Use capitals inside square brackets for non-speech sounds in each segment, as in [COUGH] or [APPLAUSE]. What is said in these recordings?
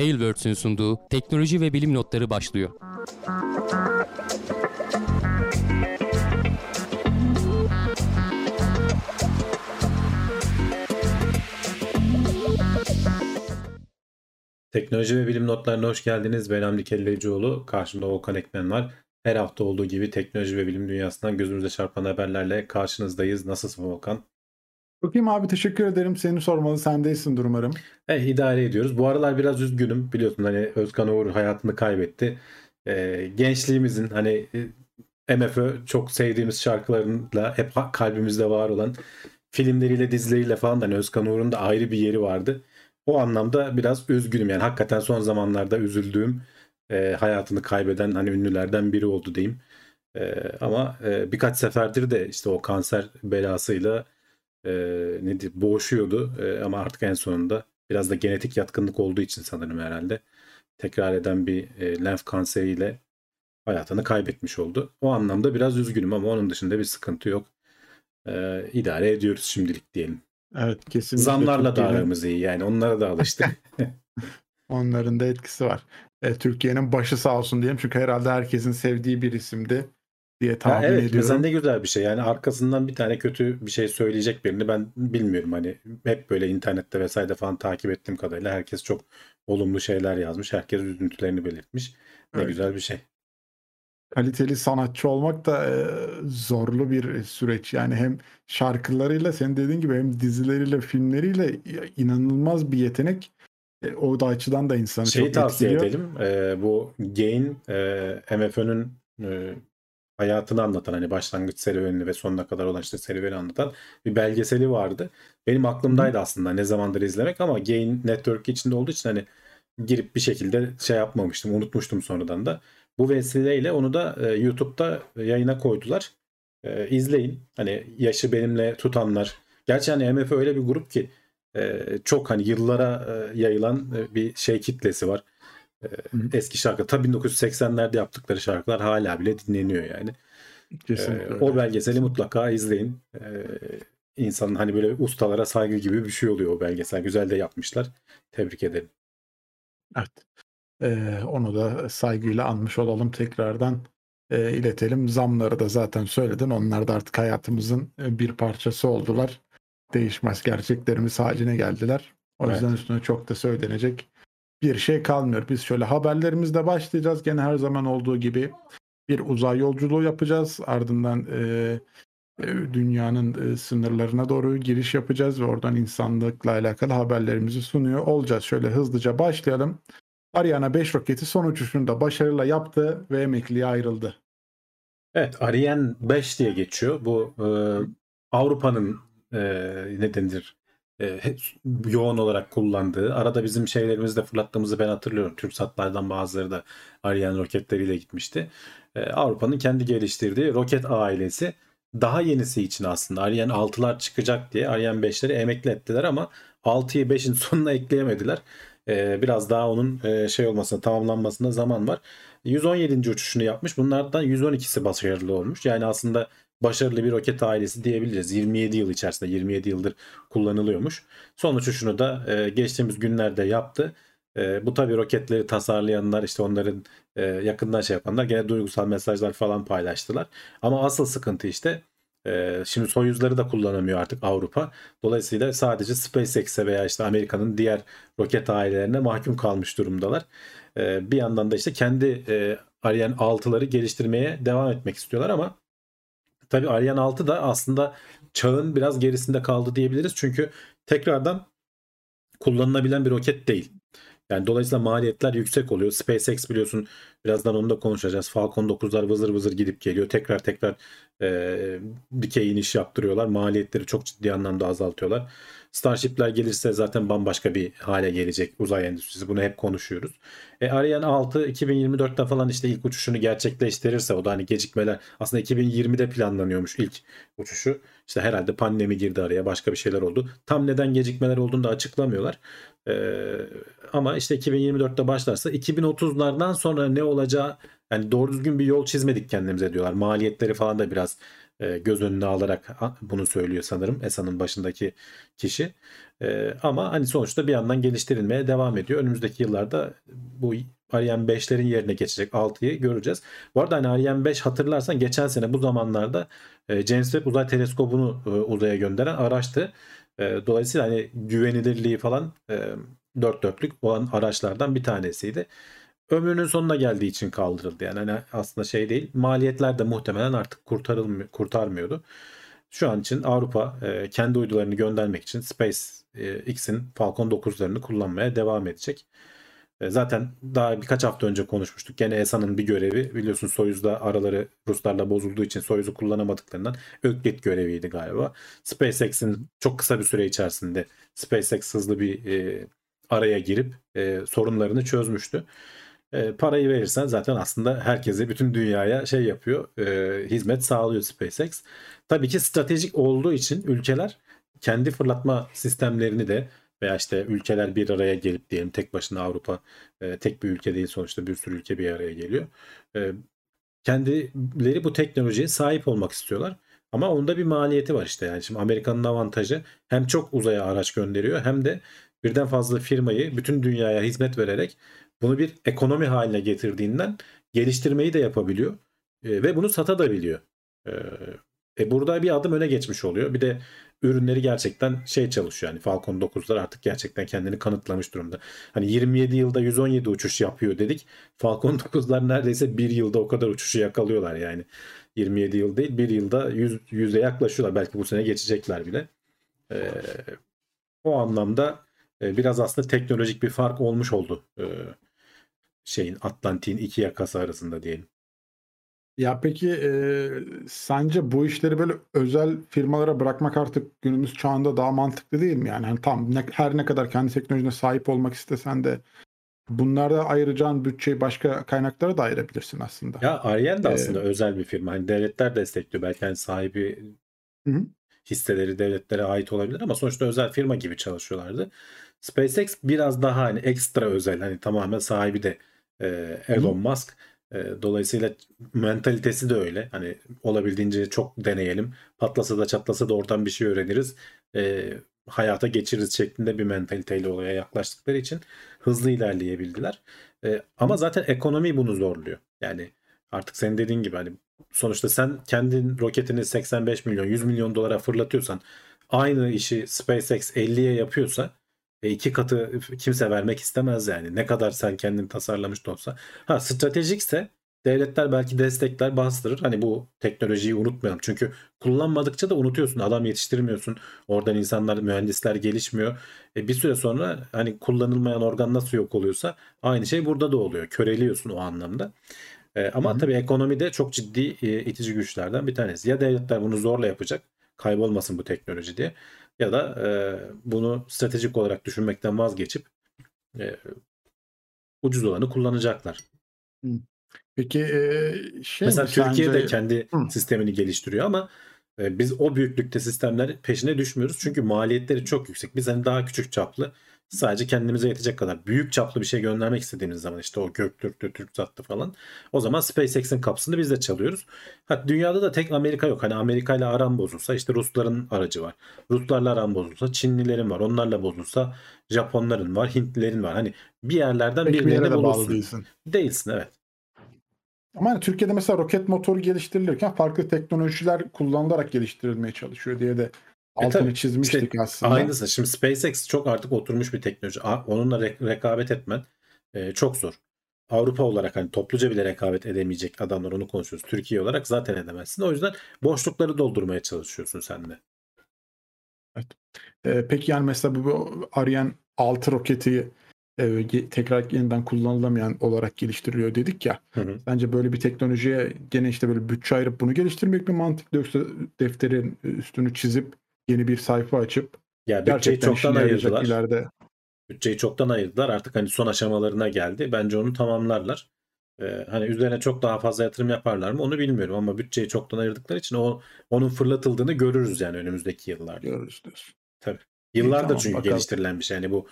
Tailwords'ün sunduğu teknoloji ve bilim notları başlıyor. Teknoloji ve bilim notlarına hoş geldiniz. Ben Hamdi Kellecioğlu. Karşımda Volkan Ekmen var. Her hafta olduğu gibi teknoloji ve bilim dünyasından gözümüze çarpan haberlerle karşınızdayız. Nasılsın Volkan? Çok iyiyim abi teşekkür ederim. Seni sormalı sen değilsindir umarım. Eh, idare ediyoruz. Bu aralar biraz üzgünüm. Biliyorsun hani Özkan Uğur hayatını kaybetti. Ee, gençliğimizin hani e, MFÖ çok sevdiğimiz şarkılarıyla hep kalbimizde var olan filmleriyle dizileriyle falan da hani Özkan Uğur'un da ayrı bir yeri vardı. O anlamda biraz üzgünüm yani hakikaten son zamanlarda üzüldüğüm e, hayatını kaybeden hani ünlülerden biri oldu diyeyim. E, ama e, birkaç seferdir de işte o kanser belasıyla e, nedir boğuşuyordu e, ama artık en sonunda biraz da genetik yatkınlık olduğu için sanırım herhalde tekrar eden bir e, lenf kanseriyle hayatını kaybetmiş oldu. O anlamda biraz üzgünüm ama onun dışında bir sıkıntı yok. E, idare ediyoruz şimdilik diyelim. Evet kesinlikle. Zamlarla da aramız iyi yani onlara da alıştık. [LAUGHS] [LAUGHS] Onların da etkisi var. E, Türkiye'nin başı sağ olsun diyelim çünkü herhalde herkesin sevdiği bir isimdi diye tahmin evet, ediyorum. Mesela ne güzel bir şey yani arkasından bir tane kötü bir şey söyleyecek birini ben bilmiyorum hani hep böyle internette vesaire falan takip ettiğim kadarıyla herkes çok olumlu şeyler yazmış. Herkes üzüntülerini belirtmiş. Ne evet. güzel bir şey kaliteli sanatçı olmak da e, zorlu bir süreç. Yani hem şarkılarıyla senin dediğin gibi hem dizileriyle, filmleriyle inanılmaz bir yetenek. E, o da açıdan da insanı Şeyi çok tavsiye etkiliyor. edelim. E, bu Gain e, MFÖ'nün e, hayatını anlatan hani başlangıç serüvenini ve sonuna kadar olan işte serüveni anlatan bir belgeseli vardı. Benim aklımdaydı aslında ne zamandır izlemek ama Gain Network içinde olduğu için hani girip bir şekilde şey yapmamıştım. Unutmuştum sonradan da. Bu vesileyle onu da e, YouTube'da yayına koydular. E, izleyin. Hani yaşı benimle tutanlar. Gerçi hani MF öyle bir grup ki e, çok hani yıllara e, yayılan e, bir şey kitlesi var. E, eski şarkı. Tabii 1980'lerde yaptıkları şarkılar hala bile dinleniyor yani. Kesinlikle. E, o belgeseli mutlaka izleyin. E, insanın hani böyle ustalara saygı gibi bir şey oluyor o belgesel. Güzel de yapmışlar. Tebrik ederim. Evet. Eee, onu da saygıyla anmış olalım tekrardan, eee, iletelim. Zamları da zaten söyledin. Onlar da artık hayatımızın, eee, bir parçası oldular. Değişmez gerçeklerimiz haline geldiler. O Evet. yüzden üstüne çok da söylenecek bir şey kalmıyor. Biz şöyle haberlerimizle başlayacağız. Gene her zaman olduğu gibi bir uzay yolculuğu yapacağız. Ardından, eee, eee, dünyanın, eee, sınırlarına doğru giriş yapacağız ve oradan insanlıkla alakalı haberlerimizi sunuyor olacağız. Şöyle hızlıca başlayalım. Ariane 5 roketi son uçuşunu da başarıyla yaptı ve emekliye ayrıldı. Evet Ariane 5 diye geçiyor. Bu e, Avrupa'nın e, ne denir e, yoğun olarak kullandığı. Arada bizim şeylerimizi de fırlattığımızı ben hatırlıyorum. Türk satlardan bazıları da Ariane roketleriyle gitmişti. E, Avrupa'nın kendi geliştirdiği roket ailesi. Daha yenisi için aslında Ariane 6'lar çıkacak diye Ariane 5'leri emekli ettiler ama 6'yı 5'in sonuna ekleyemediler. Ee, biraz daha onun e, şey olmasına tamamlanmasına zaman var. 117. uçuşunu yapmış. Bunlardan 112'si başarılı olmuş. Yani aslında başarılı bir roket ailesi diyebiliriz. 27 yıl içerisinde 27 yıldır kullanılıyormuş. Son uçuşunu da e, geçtiğimiz günlerde yaptı. E, bu tabi roketleri tasarlayanlar işte onların yakından şey yapanlar gene duygusal mesajlar falan paylaştılar. Ama asıl sıkıntı işte ee, şimdi Soyuz'ları da kullanamıyor artık Avrupa. Dolayısıyla sadece SpaceX'e veya işte Amerika'nın diğer roket ailelerine mahkum kalmış durumdalar. Ee, bir yandan da işte kendi e, Ariane 6'ları geliştirmeye devam etmek istiyorlar ama tabii Ariane 6 da aslında çağın biraz gerisinde kaldı diyebiliriz. Çünkü tekrardan kullanılabilen bir roket değil. Yani dolayısıyla maliyetler yüksek oluyor. SpaceX biliyorsun birazdan onu da konuşacağız. Falcon 9'lar vızır vızır gidip geliyor. Tekrar tekrar e, dikey iniş yaptırıyorlar. Maliyetleri çok ciddi anlamda azaltıyorlar. Starship'ler gelirse zaten bambaşka bir hale gelecek uzay endüstrisi. Bunu hep konuşuyoruz. E, Ariane 6 2024'te falan işte ilk uçuşunu gerçekleştirirse o da hani gecikmeler aslında 2020'de planlanıyormuş ilk uçuşu. İşte herhalde pandemi girdi araya başka bir şeyler oldu. Tam neden gecikmeler olduğunu da açıklamıyorlar. Ee, ama işte 2024'te başlarsa 2030'lardan sonra ne olacağı yani doğru düzgün bir yol çizmedik kendimize diyorlar. Maliyetleri falan da biraz e, göz önüne alarak bunu söylüyor sanırım ESA'nın başındaki kişi. E, ama hani sonuçta bir yandan geliştirilmeye devam ediyor. Önümüzdeki yıllarda bu Ariane 5'lerin yerine geçecek 6'yı göreceğiz. Bu arada hani Ariane 5 hatırlarsan geçen sene bu zamanlarda e, James Webb Uzay Teleskobu'nu uzaya gönderen araçtı. Dolayısıyla hani güvenilirliği falan dört dörtlük olan araçlardan bir tanesiydi. Ömrünün sonuna geldiği için kaldırıldı. Yani hani aslında şey değil. Maliyetler de muhtemelen artık kurtarılmıyor, kurtarmıyordu. Şu an için Avrupa e, kendi uydularını göndermek için SpaceX'in Falcon 9'larını kullanmaya devam edecek. E, Zaten daha birkaç hafta önce konuşmuştuk. Gene ESA'nın bir görevi biliyorsun Soyuz'da araları Ruslarla bozulduğu için Soyuz'u kullanamadıklarından Öklit göreviydi galiba. SpaceX'in çok kısa bir süre içerisinde SpaceX hızlı bir e, araya girip e, sorunlarını çözmüştü. E, parayı verirsen zaten aslında herkese, bütün dünyaya şey yapıyor, e, hizmet sağlıyor SpaceX. Tabii ki stratejik olduğu için ülkeler kendi fırlatma sistemlerini de veya işte ülkeler bir araya gelip diyelim tek başına Avrupa e, tek bir ülke değil sonuçta bir sürü ülke bir araya geliyor. E, kendileri bu teknolojiye sahip olmak istiyorlar. Ama onda bir maliyeti var işte yani şimdi Amerika'nın avantajı hem çok uzaya araç gönderiyor hem de birden fazla firmayı bütün dünyaya hizmet vererek bunu bir ekonomi haline getirdiğinden geliştirmeyi de yapabiliyor E, ve bunu satabiliyor. E, e, burada bir adım öne geçmiş oluyor. Bir de ürünleri gerçekten şey çalışıyor yani Falcon 9'lar artık gerçekten kendini kanıtlamış durumda. Hani 27 yılda 117 uçuş yapıyor dedik. Falcon [LAUGHS] 9'lar neredeyse bir yılda o kadar uçuşu yakalıyorlar yani. 27 yıl değil bir yılda 100, 100'e yaklaşıyorlar. Belki bu sene geçecekler bile. E, o anlamda e, biraz aslında teknolojik bir fark olmuş oldu. E, şeyin Atlantik'in iki yakası arasında diyelim. Ya peki e, sence bu işleri böyle özel firmalara bırakmak artık günümüz çağında daha mantıklı değil mi? Yani hani tam ne, her ne kadar kendi teknolojine sahip olmak istesen de bunlarda ayıracağın bütçeyi başka kaynaklara da ayırabilirsin aslında. Ya Ariane de Ee, aslında özel bir firma. Hani devletler destekliyor. Belki hani sahibi hı. hisseleri devletlere ait olabilir ama sonuçta özel firma gibi çalışıyorlardı. SpaceX biraz daha hani ekstra özel. Hani tamamen sahibi de e, Elon Musk. E, dolayısıyla mentalitesi de öyle. Hani olabildiğince çok deneyelim. Patlasa da çatlasa da oradan bir şey öğreniriz. E, hayata geçiririz şeklinde bir mentaliteyle olaya yaklaştıkları için hızlı ilerleyebildiler. E, ama zaten ekonomi bunu zorluyor. Yani artık senin dediğin gibi hani sonuçta sen kendin roketini 85 milyon 100 milyon dolara fırlatıyorsan aynı işi SpaceX 50'ye yapıyorsa e, iki katı kimse vermek istemez yani. Ne kadar sen kendin tasarlamış da olsa. Ha stratejikse devletler belki destekler bastırır. Hani bu teknolojiyi unutmayalım. Çünkü kullanmadıkça da unutuyorsun. Adam yetiştirmiyorsun. Oradan insanlar, mühendisler gelişmiyor. E, bir süre sonra hani kullanılmayan organ nasıl yok oluyorsa aynı şey burada da oluyor. Köreliyorsun o anlamda. E, ama Hı hı. tabii ekonomide çok ciddi e, itici güçlerden bir tanesi. Ya devletler bunu zorla yapacak. Kaybolmasın bu teknoloji diye. Ya da e, bunu stratejik olarak düşünmekten vazgeçip e, ucuz olanı kullanacaklar. Peki e, şey Mesela mi Türkiye de sence- kendi Hı. sistemini geliştiriyor ama e, biz o büyüklükte sistemler peşine düşmüyoruz. Çünkü maliyetleri çok yüksek. Biz hani daha küçük çaplı sadece kendimize yetecek kadar büyük çaplı bir şey göndermek istediğimiz zaman işte o Göktürk'tü, TürkSat'tı falan. O zaman SpaceX'in kapısını biz de çalıyoruz. Ha, dünyada da tek Amerika yok. Hani Amerika ile aran bozulsa işte Rusların aracı var. Ruslarla aran bozulsa Çinlilerin var. Onlarla bozulsa Japonların var, Hintlilerin var. Hani bir yerlerden Pek bir birilerini yere de bağlı bulursun. değilsin. Değilsin evet. Ama hani Türkiye'de mesela roket motoru geliştirilirken farklı teknolojiler kullanılarak geliştirilmeye çalışıyor diye de altını E çizmiştik işte aslında. Aynısı. Şimdi SpaceX çok artık oturmuş bir teknoloji. Onunla re- rekabet etmen e, çok zor. Avrupa olarak hani topluca bile rekabet edemeyecek adamlar onu konuşuyoruz. Türkiye olarak zaten edemezsin. O yüzden boşlukları doldurmaya çalışıyorsun sen de. Ee, peki yani mesela bu, bu Ariane 6 roketi e, tekrar yeniden kullanılamayan olarak geliştiriliyor dedik ya. Hı hı. Bence böyle bir teknolojiye gene işte böyle bütçe ayırıp bunu geliştirmek mi mantıklı yoksa defterin üstünü çizip yeni bir sayfa açıp Ya bütçeyi çoktan ayırdılar. ileride. Bütçeyi çoktan ayırdılar. Artık hani son aşamalarına geldi. Bence onu tamamlarlar. Ee, hani üzerine çok daha fazla yatırım yaparlar mı onu bilmiyorum ama bütçeyi çoktan ayırdıkları için o onun fırlatıldığını görürüz yani önümüzdeki yıllarda. Görürüz diyorsun. Yıllardır tamam, çünkü bakalım. geliştirilen bir şey. Yani bu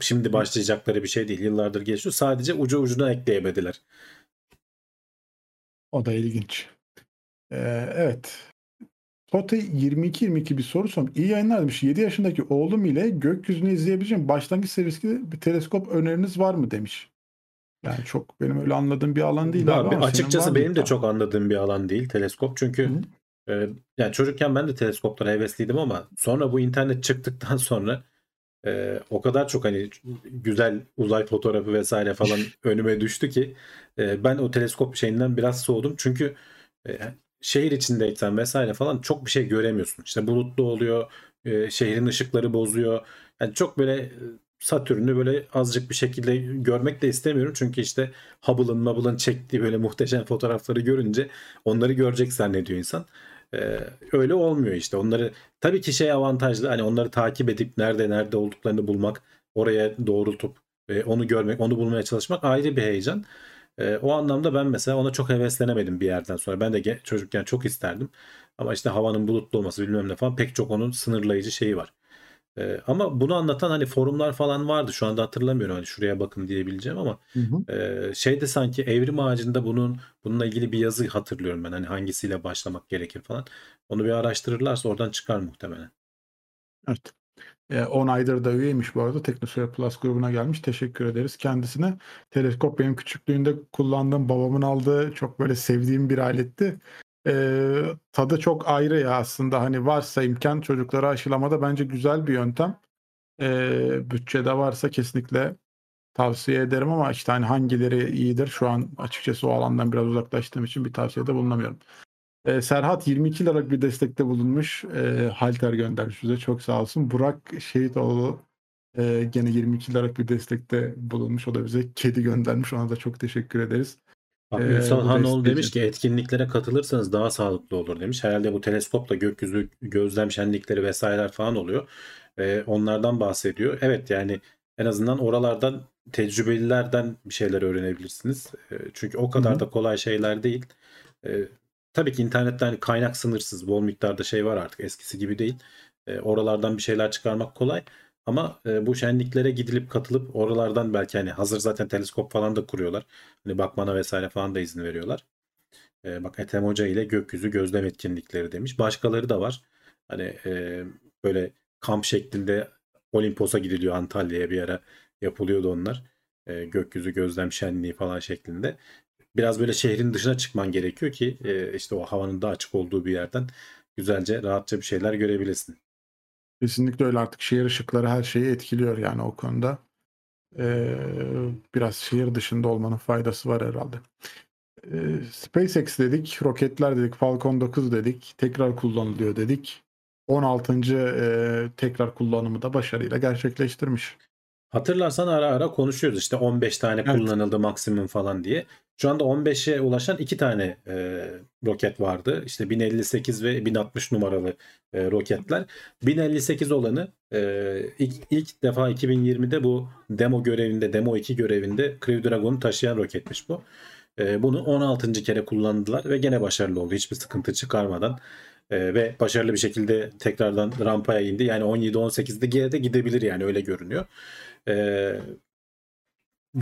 şimdi başlayacakları bir şey değil. Yıllardır gelişiyor. Sadece ucu ucuna ekleyemediler. O da ilginç. Ee, evet. Tote 22-22 bir soru sormuş. İyi yayınlar demiş. 7 yaşındaki oğlum ile gökyüzünü izleyebileceğim başlangıç seviyesinde bir teleskop öneriniz var mı demiş. Yani çok benim öyle anladığım bir alan değil abi senin açıkçası benim de çok anladığım bir alan değil teleskop. Çünkü e, yani çocukken ben de teleskoplara hevesliydim ama sonra bu internet çıktıktan [LAUGHS] sonra e, o kadar çok hani güzel uzay fotoğrafı vesaire falan [LAUGHS] önüme düştü ki e, ben o teleskop şeyinden biraz soğudum. Çünkü e, şehir içindeyken vesaire falan çok bir şey göremiyorsun. İşte bulutlu oluyor, e, şehrin ışıkları bozuyor. Yani çok böyle e, Satürn'ü böyle azıcık bir şekilde görmek de istemiyorum. Çünkü işte Hubble'ın Mubble'ın çektiği böyle muhteşem fotoğrafları görünce onları görecek zannediyor insan. Ee, öyle olmuyor işte. Onları tabii ki şey avantajlı hani onları takip edip nerede nerede olduklarını bulmak, oraya doğrultup e, onu görmek, onu bulmaya çalışmak ayrı bir heyecan. Ee, o anlamda ben mesela ona çok heveslenemedim bir yerden sonra. Ben de çocukken çok isterdim. Ama işte havanın bulutlu olması bilmem ne falan pek çok onun sınırlayıcı şeyi var. Ee, ama bunu anlatan hani forumlar falan vardı. Şu anda hatırlamıyorum hani şuraya bakın diyebileceğim ama Hı hı. ee, şeyde sanki evrim ağacında bunun bununla ilgili bir yazı hatırlıyorum ben. Hani hangisiyle başlamak gerekir falan. Onu bir araştırırlarsa oradan çıkar muhtemelen. Evet. E, 10 aydır da üyeymiş bu arada. Teknosfer Plus grubuna gelmiş. Teşekkür ederiz kendisine. Teleskop benim küçüklüğümde kullandığım, babamın aldığı çok böyle sevdiğim bir aletti. E, tadı çok ayrı ya aslında. Hani varsa imkan çocuklara aşılamada bence güzel bir yöntem. E, bütçede varsa kesinlikle tavsiye ederim ama işte hani hangileri iyidir şu an açıkçası o alandan biraz uzaklaştığım için bir tavsiyede bulunamıyorum. E, Serhat 22 liralık bir destekte bulunmuş. E, halter göndermiş bize. Çok sağ olsun. Burak Şehitoğlu e, gene 22 liralık bir destekte bulunmuş. O da bize kedi göndermiş. Ona da çok teşekkür ederiz. Bak Ee, Hanoğlu demiş ki etkinliklere katılırsanız daha sağlıklı olur demiş. Herhalde bu teleskopla gökyüzü gözlem şenlikleri vesaireler falan oluyor. Ee, onlardan bahsediyor. Evet yani en azından oralardan tecrübelilerden bir şeyler öğrenebilirsiniz. Ee, çünkü o kadar Hı hı. da kolay şeyler değil. Ee, tabii ki internette hani kaynak sınırsız. Bol miktarda şey var artık eskisi gibi değil. Ee, oralardan bir şeyler çıkarmak kolay. Ama e, bu şenliklere gidilip katılıp oralardan belki hani hazır zaten teleskop falan da kuruyorlar. Hani bakmana vesaire falan da izin veriyorlar. E, bak Ethem Hoca ile gökyüzü gözlem etkinlikleri demiş. Başkaları da var. Hani e, böyle kamp şeklinde Olimpos'a gidiliyor Antalya'ya bir ara yapılıyordu onlar. E, gökyüzü gözlem şenliği falan şeklinde. Biraz böyle şehrin dışına çıkman gerekiyor ki e, işte o havanın da açık olduğu bir yerden güzelce rahatça bir şeyler görebilesin. Kesinlikle öyle artık şehir ışıkları her şeyi etkiliyor yani o konuda. E, biraz şehir dışında olmanın faydası var herhalde. E, SpaceX dedik, roketler dedik, Falcon 9 dedik, tekrar kullanılıyor dedik. 16. e, tekrar kullanımı da başarıyla gerçekleştirmiş. Hatırlarsan ara ara konuşuyoruz işte 15 tane Evet. kullanıldı maksimum falan diye. Şu anda 15'e ulaşan iki tane e, roket vardı. İşte 1058 ve 1060 numaralı e, roketler. 1058 olanı e, ilk, ilk defa 2020'de bu demo görevinde, demo 2 görevinde Crew Dragon'u taşıyan roketmiş bu. E, bunu 16. kere kullandılar ve gene başarılı oldu. Hiçbir sıkıntı çıkarmadan. E, ve başarılı bir şekilde tekrardan rampaya indi. Yani 17-18'de gene de gidebilir yani öyle görünüyor. Ee,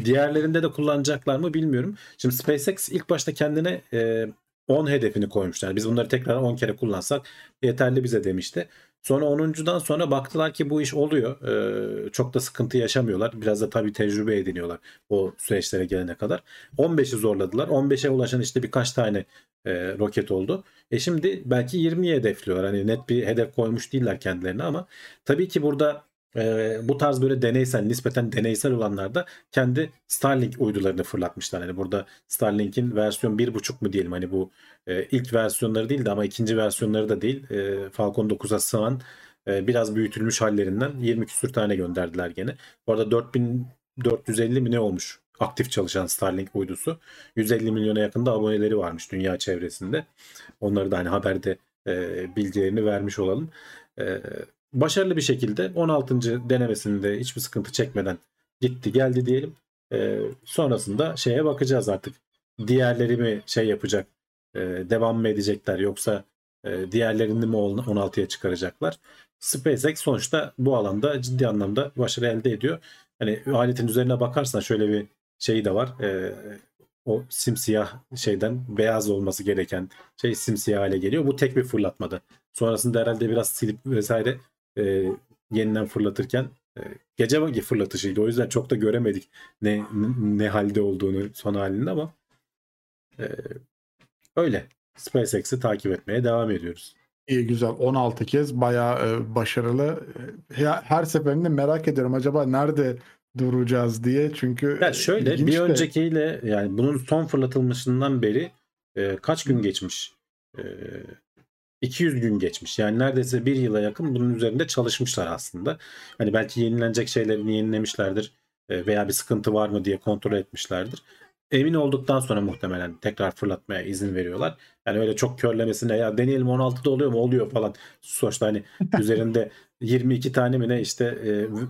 diğerlerinde de kullanacaklar mı bilmiyorum. Şimdi SpaceX ilk başta kendine e, 10 hedefini koymuşlar. Biz bunları tekrar 10 kere kullansak yeterli bize demişti. Sonra 10.dan sonra baktılar ki bu iş oluyor. Ee, çok da sıkıntı yaşamıyorlar. Biraz da tabii tecrübe ediniyorlar o süreçlere gelene kadar. 15'i zorladılar. 15'e ulaşan işte birkaç tane e, roket oldu. E şimdi belki 20'ye hedefliyorlar. Hani net bir hedef koymuş değiller kendilerine ama tabii ki burada e, bu tarz böyle deneysel, nispeten deneysel olanlarda kendi Starlink uydularını fırlatmışlar. Hani burada Starlink'in versiyon 1.5 mu diyelim hani bu e, ilk versiyonları değil de ama ikinci versiyonları da değil. E, Falcon 9'a sığan e, biraz büyütülmüş hallerinden 20 küsür tane gönderdiler gene. Bu arada 4450 mi ne olmuş aktif çalışan Starlink uydusu. 150 milyona yakında aboneleri varmış dünya çevresinde. Onları da hani haberde e, bilgilerini vermiş olalım. E, başarılı bir şekilde 16. denemesinde hiçbir sıkıntı çekmeden gitti geldi diyelim. E, sonrasında şeye bakacağız artık. Diğerleri mi şey yapacak, e, devam mı edecekler yoksa e, diğerlerini mi 16'ya çıkaracaklar? SpaceX sonuçta bu alanda ciddi anlamda başarı elde ediyor. Hani aletin üzerine bakarsan şöyle bir şey de var. E, o simsiyah şeyden beyaz olması gereken şey simsiyah hale geliyor. Bu tek bir fırlatmada. Sonrasında herhalde biraz silip vesaire e, yeniden fırlatırken e, gece vakti fırlatışıydı. O yüzden çok da göremedik ne ne halde olduğunu son halinde ama e, öyle. SpaceX'i takip etmeye devam ediyoruz. İyi güzel 16 kez bayağı e, başarılı. E, Her seferinde merak ediyorum acaba nerede duracağız diye çünkü Ya şöyle ilginç bir de- öncekiyle yani bunun son fırlatılmasından beri e, kaç gün geçmiş? E, 200 gün geçmiş. Yani neredeyse bir yıla yakın bunun üzerinde çalışmışlar aslında. Hani belki yenilenecek şeylerini yenilemişlerdir e, veya bir sıkıntı var mı diye kontrol etmişlerdir. Emin olduktan sonra muhtemelen tekrar fırlatmaya izin veriyorlar. Yani öyle çok körlemesine ya deneyelim 16'da oluyor mu? Oluyor falan. Sonuçta hani [LAUGHS] üzerinde 22 tane mi ne işte e,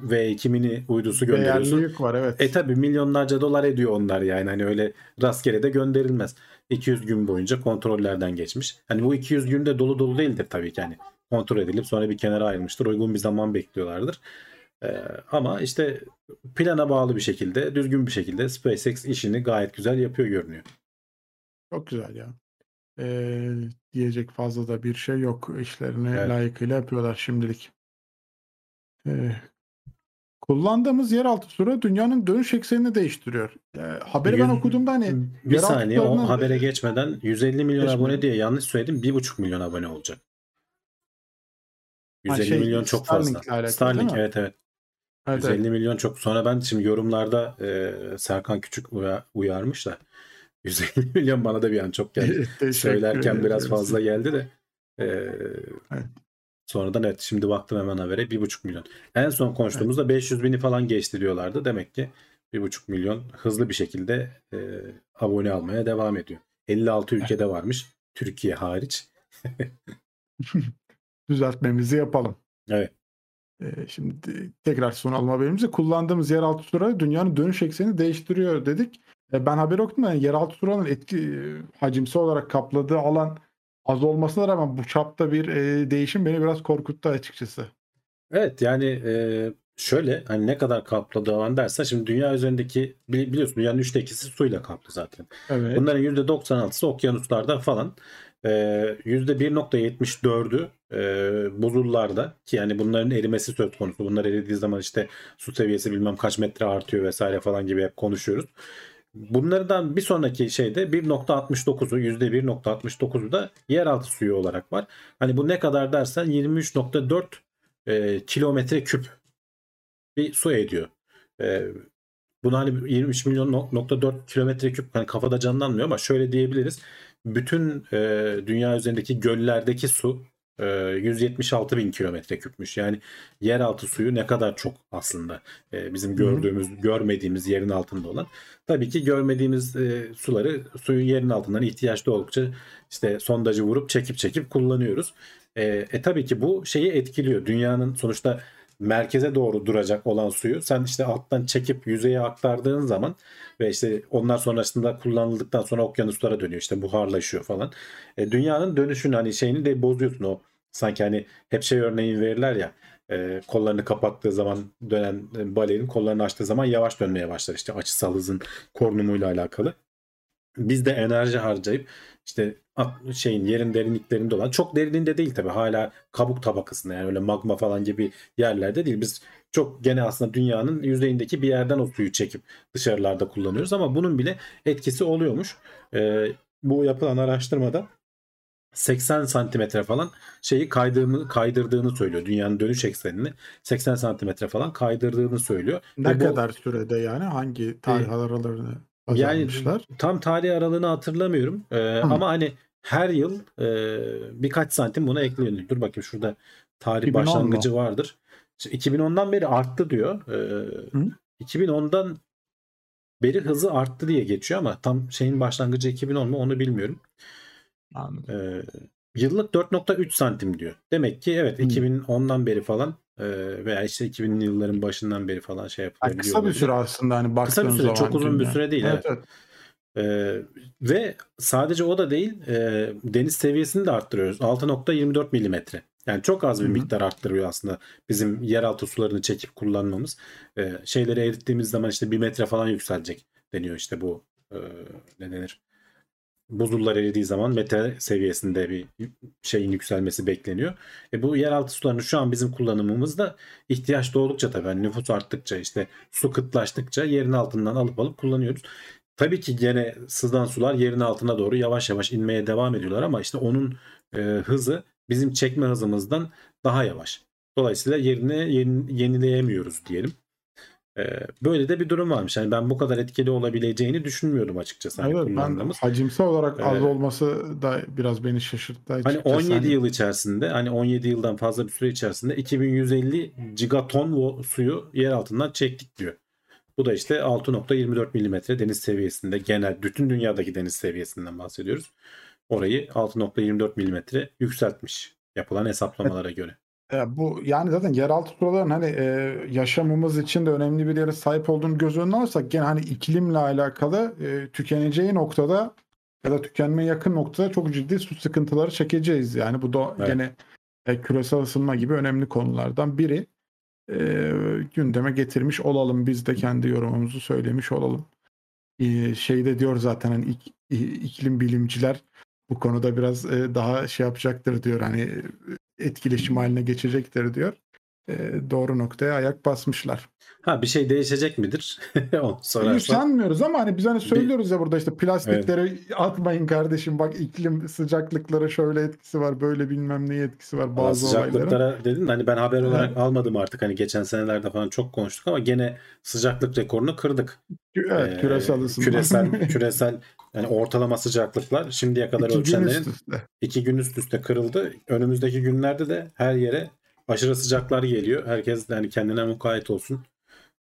V2 mini uydusu gönderiyorsun. değerli yük var evet. E tabi milyonlarca dolar ediyor onlar yani hani öyle rastgele de gönderilmez. 200 gün boyunca kontrollerden geçmiş. Hani bu 200 günde dolu dolu değildir tabii ki hani kontrol edilip sonra bir kenara ayrılmıştır. Uygun bir zaman bekliyorlardır. Ee, ama işte plana bağlı bir şekilde, düzgün bir şekilde SpaceX işini gayet güzel yapıyor görünüyor. Çok güzel ya. Ee, diyecek fazla da bir şey yok. İşlerini Evet. layıkıyla yapıyorlar şimdilik. Ee, kullandığımız yeraltı sura dünyanın dönüş eksenini değiştiriyor. Ee, haberi ben Yüz- okuduğumda hani Bir saniye o habere geçmeden 150 milyon Geçmeden. abone diye yanlış söyledim. 1,5 milyon abone olacak. 150 şey, milyon çok Starlink'le fazla. alakalı Starlink evet evet. evet, 150 evet. milyon çok. Sonra ben şimdi yorumlarda e, Serkan Küçük uya- uyarmış da [LAUGHS] 150 milyon bana da bir an çok geldi. [LAUGHS] Söylerken biraz fazla geldi de. e, Sonradan evet şimdi baktım hemen habere 1,5 milyon. En son konuştuğumuzda 500 bini falan geçti diyorlardı. Demek ki 1,5 milyon hızlı bir şekilde e, abone almaya devam ediyor. 56 ülkede varmış. Türkiye hariç. [LAUGHS] Düzeltmemizi yapalım. Evet. Ee, şimdi tekrar sunalım haberimizi. Kullandığımız yeraltı sura dünyanın dönüş eksenini değiştiriyor dedik. E, ben haberi okudum. Yani yeraltı suranın etki e, hacimsi olarak kapladığı alan az olmasına rağmen bu çapta bir e, değişim beni biraz korkuttu açıkçası. Evet yani e, şöyle hani ne kadar kapladığı alan dersen şimdi dünya üzerindeki bili- biliyorsun dünyanın üçte ikisi suyla kaplı zaten. Evet. Bunların %96'sı okyanuslarda falan. Ee, %1.74'ü e, buzullarda ki yani bunların erimesi söz konusu. Bunlar eridiği zaman işte su seviyesi bilmem kaç metre artıyor vesaire falan gibi hep konuşuyoruz. Bunlardan bir sonraki şeyde 1.69'u %1.69'u da yeraltı suyu olarak var. Hani bu ne kadar dersen 23.4 e, kilometre küp bir su ediyor. E, bunu hani 23 milyon nok- nokta 4 kilometre küp hani kafada canlanmıyor ama şöyle diyebiliriz. Bütün e, dünya üzerindeki göllerdeki su e, 176 bin kilometre küpmüş. Yani yeraltı suyu ne kadar çok aslında e, bizim gördüğümüz, görmediğimiz yerin altında olan. Tabii ki görmediğimiz e, suları suyun yerin altından ihtiyaçlı oldukça işte sondajı vurup çekip çekip kullanıyoruz. E, e tabii ki bu şeyi etkiliyor. Dünyanın sonuçta merkeze doğru duracak olan suyu sen işte alttan çekip yüzeye aktardığın zaman ve işte onlar sonrasında kullanıldıktan sonra okyanuslara dönüyor işte buharlaşıyor falan. E, dünyanın dönüşünü hani şeyini de bozuyorsun o sanki hani hep şey örneğin verirler ya e, kollarını kapattığı zaman dönen e, balerin kollarını açtığı zaman yavaş dönmeye başlar işte açısal hızın korunumuyla alakalı. Biz de enerji harcayıp işte şeyin yerin derinliklerinde olan çok derininde değil tabii hala kabuk tabakasında yani öyle magma falan gibi yerlerde değil. Biz çok gene aslında dünyanın yüzeyindeki bir yerden o suyu çekip dışarılarda kullanıyoruz ama bunun bile etkisi oluyormuş. Ee, bu yapılan araştırmada 80 santimetre falan şeyi kaydığını, kaydırdığını söylüyor. Dünyanın dönüş eksenini 80 santimetre falan kaydırdığını söylüyor. Ne Ve bu- kadar sürede yani hangi tarih E, aralarını Yani azalmışlar? tam tarih aralığını hatırlamıyorum. Ee, ama hani her yıl e, birkaç santim buna ekleniyor. Dur bakayım şurada tarih 2010 mu? başlangıcı vardır. İşte 2010'dan beri arttı diyor. Ee, Hı? 2010'dan beri hızı arttı diye geçiyor ama tam şeyin başlangıcı 2010 mu onu bilmiyorum. Anladım. Ee, yıllık 4.3 santim diyor. Demek ki evet Hmm. 2010'dan beri falan veya işte 2000'li yılların başından beri falan şey Yani yapılabiliyor. kısa bir süre aslında hani Kısa bir süre, zaman çok uzun bir süre değil, Evet, evet. Ee, ve sadece o da değil e, deniz seviyesini de arttırıyoruz. 6.24 milimetre. Yani çok az bir Hı hı. miktar arttırıyor aslında bizim yeraltı sularını çekip kullanmamız. Ee, şeyleri erittiğimiz zaman işte bir metre falan yükselecek deniyor işte bu e, ne denir? Buzullar eridiği zaman metre seviyesinde bir şeyin yükselmesi bekleniyor. E bu yeraltı sularını şu an bizim kullanımımızda ihtiyaç doğdukça tabii hani nüfus arttıkça işte su kıtlaştıkça yerin altından alıp alıp kullanıyoruz. Tabii ki gene sızan sular yerin altına doğru yavaş yavaş inmeye devam ediyorlar ama işte onun e, hızı bizim çekme hızımızdan daha yavaş. Dolayısıyla yerine yeni, yenileyemiyoruz diyelim. E, böyle de bir durum varmış. Yani ben bu kadar etkili olabileceğini düşünmüyordum açıkçası. Hani Evet ben hacimsel olarak az Evet. olması da biraz beni şaşırttı. Hani açıkçası. 17 Hani yıl içerisinde hani 17 yıldan fazla bir süre içerisinde 2150 gigaton suyu yer altından çektik diyor. Bu da işte 6.24 milimetre deniz seviyesinde genel bütün dünyadaki deniz seviyesinden bahsediyoruz. Orayı 6.24 milimetre yükseltmiş yapılan hesaplamalara göre. E, bu yani zaten yeraltı suların hani e, yaşamımız için de önemli bir yere sahip olduğunu göz önüne alırsak gene hani iklimle alakalı e, tükeneceği noktada ya da tükenmeye yakın noktada çok ciddi su sıkıntıları çekeceğiz. Yani bu da Evet. gene e, küresel ısınma gibi önemli konulardan biri. E, gündeme getirmiş olalım. Biz de kendi yorumumuzu söylemiş olalım. E, şeyde diyor zaten hani ik- i- iklim bilimciler bu konuda biraz e, daha şey yapacaktır diyor. Hani etkileşim haline geçecektir diyor. E, doğru noktaya ayak basmışlar. Ha bir şey değişecek midir? [LAUGHS] Onu sorarsan. sanmıyoruz ama hani biz hani söylüyoruz ya burada işte plastikleri atmayın kardeşim bak iklim sıcaklıklara şöyle etkisi var böyle bilmem ne etkisi var bazı olayların. sıcaklıklara dedin de hani ben haber olarak Evet. almadım artık hani geçen senelerde falan çok konuştuk ama gene sıcaklık rekorunu kırdık. Evet Ee, küresel ısınma. küresel [LAUGHS] küresel yani ortalama sıcaklıklar şimdiye kadar İki gün ölçenlerin üste. iki gün üst üste kırıldı. Önümüzdeki günlerde de her yere aşırı sıcaklar geliyor. Herkes yani kendine mukayyet olsun.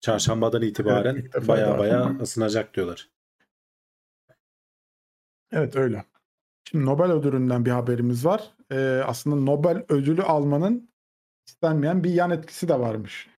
Çarşambadan itibaren Evet, baya baya ısınacak diyorlar. Evet öyle. Şimdi Nobel ödülünden bir haberimiz var. Ee, aslında Nobel ödülü almanın istenmeyen bir yan etkisi de varmış.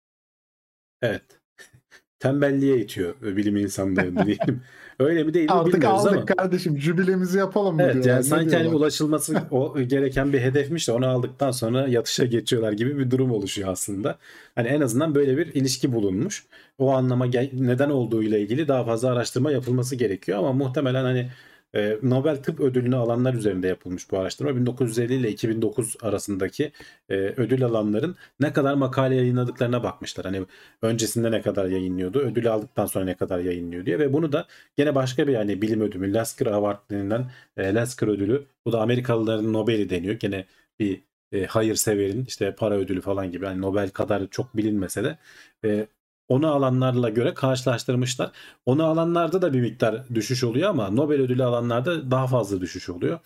Evet. [LAUGHS] Tembelliğe itiyor bilim insanlarını [LAUGHS] diyelim. Öyle mi değil mi Artık bilmiyoruz aldık ama. kardeşim jübilemizi yapalım mı Evet diyorlar. yani sanki hani ulaşılması [LAUGHS] o gereken bir hedefmiş de onu aldıktan sonra yatışa geçiyorlar gibi bir durum oluşuyor aslında. Hani en azından böyle bir ilişki bulunmuş. O anlama neden olduğu ile ilgili daha fazla araştırma yapılması gerekiyor ama muhtemelen hani e, Nobel Tıp Ödülünü alanlar üzerinde yapılmış bu araştırma. 1950 ile 2009 arasındaki e, ödül alanların ne kadar makale yayınladıklarına bakmışlar. Hani öncesinde ne kadar yayınlıyordu, ödül aldıktan sonra ne kadar yayınlıyor diye ve bunu da gene başka bir yani bilim ödülü Lasker Award denilen e, Lasker ödülü bu da Amerikalıların Nobel'i deniyor. Gene bir e, hayırseverin işte para ödülü falan gibi yani Nobel kadar çok bilinmese de e, onu alanlarla göre karşılaştırmışlar. Onu alanlarda da bir miktar düşüş oluyor ama Nobel ödülü alanlarda daha fazla düşüş oluyor.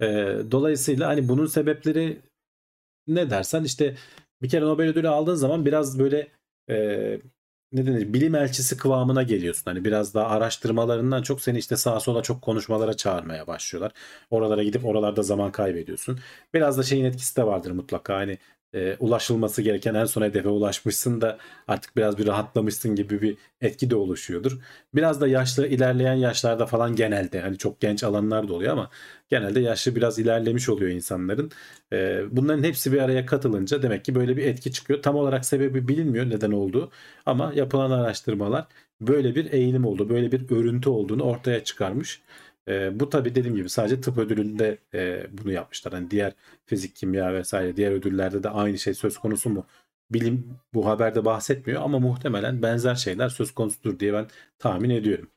E, dolayısıyla hani bunun sebepleri ne dersen işte bir kere Nobel ödülü aldığın zaman biraz böyle e, ne denir bilim elçisi kıvamına geliyorsun. Hani biraz daha araştırmalarından çok seni işte sağa sola çok konuşmalara çağırmaya başlıyorlar. Oralara gidip oralarda zaman kaybediyorsun. Biraz da şeyin etkisi de vardır mutlaka. Hani e, ulaşılması gereken en son hedefe ulaşmışsın da artık biraz bir rahatlamışsın gibi bir etki de oluşuyordur. Biraz da yaşlı ilerleyen yaşlarda falan genelde hani çok genç alanlar da oluyor ama genelde yaşlı biraz ilerlemiş oluyor insanların. E, bunların hepsi bir araya katılınca demek ki böyle bir etki çıkıyor. Tam olarak sebebi bilinmiyor neden olduğu ama yapılan araştırmalar böyle bir eğilim oldu, böyle bir örüntü olduğunu ortaya çıkarmış. E, bu tabii dediğim gibi sadece tıp ödülünde e, bunu yapmışlar. Hani diğer fizik, kimya vesaire diğer ödüllerde de aynı şey söz konusu mu? Bilim bu haberde bahsetmiyor ama muhtemelen benzer şeyler söz konusudur diye ben tahmin ediyorum.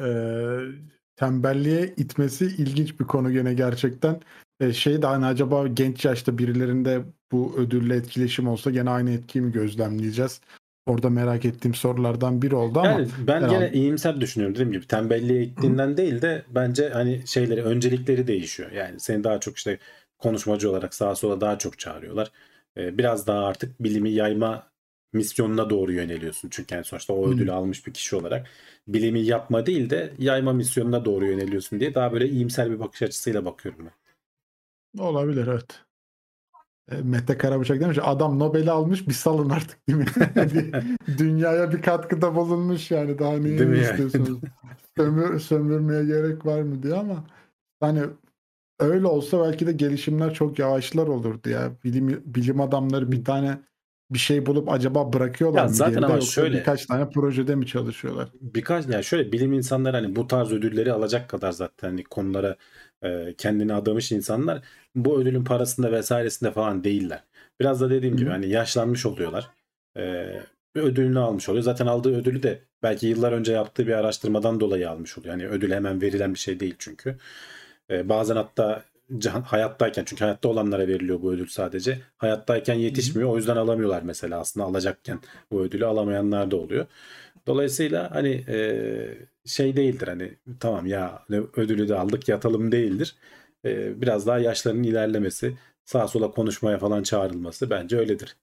Ee, tembelliğe itmesi ilginç bir konu gene gerçekten. Ee, şey de hani acaba genç yaşta birilerinde bu ödülle etkileşim olsa gene aynı etkiyi mi gözlemleyeceğiz? Orada merak ettiğim sorulardan biri oldu ama Yani ben herhalde- gene iyimser düşünüyorum dediğim gibi tembelliğe ittiğinden değil de bence hani şeyleri öncelikleri değişiyor. Yani seni daha çok işte konuşmacı olarak sağa sola daha çok çağırıyorlar. Ee, biraz daha artık bilimi yayma misyonuna doğru yöneliyorsun. Çünkü yani sonuçta o Hmm. ödülü almış bir kişi olarak bilimi yapma değil de yayma misyonuna doğru yöneliyorsun diye daha böyle iyimser bir bakış açısıyla bakıyorum ben. olabilir evet. E, Mete Karabıçak demiş adam Nobel'i almış bir salın artık değil mi? [LAUGHS] Dünyaya bir katkıda bulunmuş yani daha ne Değil mi yani? istiyorsunuz? Sömür, sömürmeye gerek var mı diye ama hani öyle olsa belki de gelişimler çok yavaşlar olurdu ya. Bilim, bilim adamları bir tane bir şey bulup acaba bırakıyorlar Ya mı zaten ama şöyle- birkaç tane projede mi çalışıyorlar? birkaç yani şöyle bilim insanları hani bu tarz ödülleri alacak kadar zaten hani konulara e, kendini adamış insanlar bu ödülün parasında vesairesinde falan değiller. Biraz da dediğim Hı gibi hani yaşlanmış oluyorlar. E, ödülünü almış oluyor. Zaten aldığı ödülü de belki yıllar önce yaptığı bir araştırmadan dolayı almış oluyor. Yani ödül hemen verilen bir şey değil çünkü. E, bazen hatta can- hayattayken çünkü hayatta olanlara veriliyor bu ödül sadece. Hayattayken yetişmiyor. O yüzden alamıyorlar mesela aslında alacakken bu ödülü alamayanlar da oluyor. Dolayısıyla hani e, şey değildir hani tamam ya ödülü de aldık yatalım değildir. E, biraz daha yaşlarının ilerlemesi, sağa sola konuşmaya falan çağrılması bence öyledir.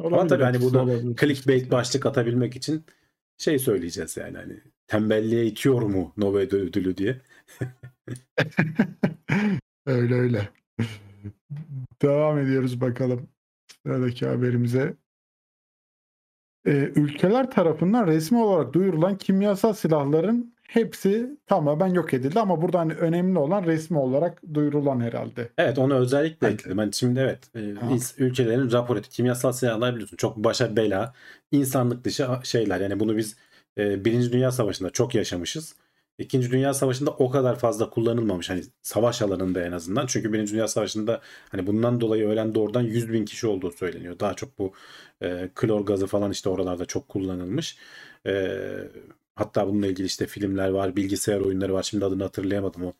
Ama tabii hani olabilir. clickbait başlık atabilmek için şey söyleyeceğiz yani hani tembelliğe itiyor mu Nobel ödülü diye. [LAUGHS] öyle öyle. Devam ediyoruz bakalım sıradaki haberimize. Ee, ülkeler tarafından resmi olarak duyurulan kimyasal silahların hepsi tamamen yok edildi ama burada hani önemli olan resmi olarak duyurulan herhalde. Evet onu özellikle Evet. ekledim. Hani şimdi evet e, Ha. ülkelerin rapor ettiği kimyasal silahlar biliyorsun çok başa bela insanlık dışı şeyler. Yani bunu biz e, Birinci Dünya Savaşı'nda çok yaşamışız. İkinci Dünya Savaşı'nda o kadar fazla kullanılmamış hani savaş alanında en azından. Çünkü Birinci Dünya Savaşı'nda hani bundan dolayı ölen doğrudan 100 bin kişi olduğu söyleniyor. Daha çok bu e, klor gazı falan işte oralarda çok kullanılmış. E, hatta bununla ilgili işte filmler var, bilgisayar oyunları var. Şimdi adını hatırlayamadım o.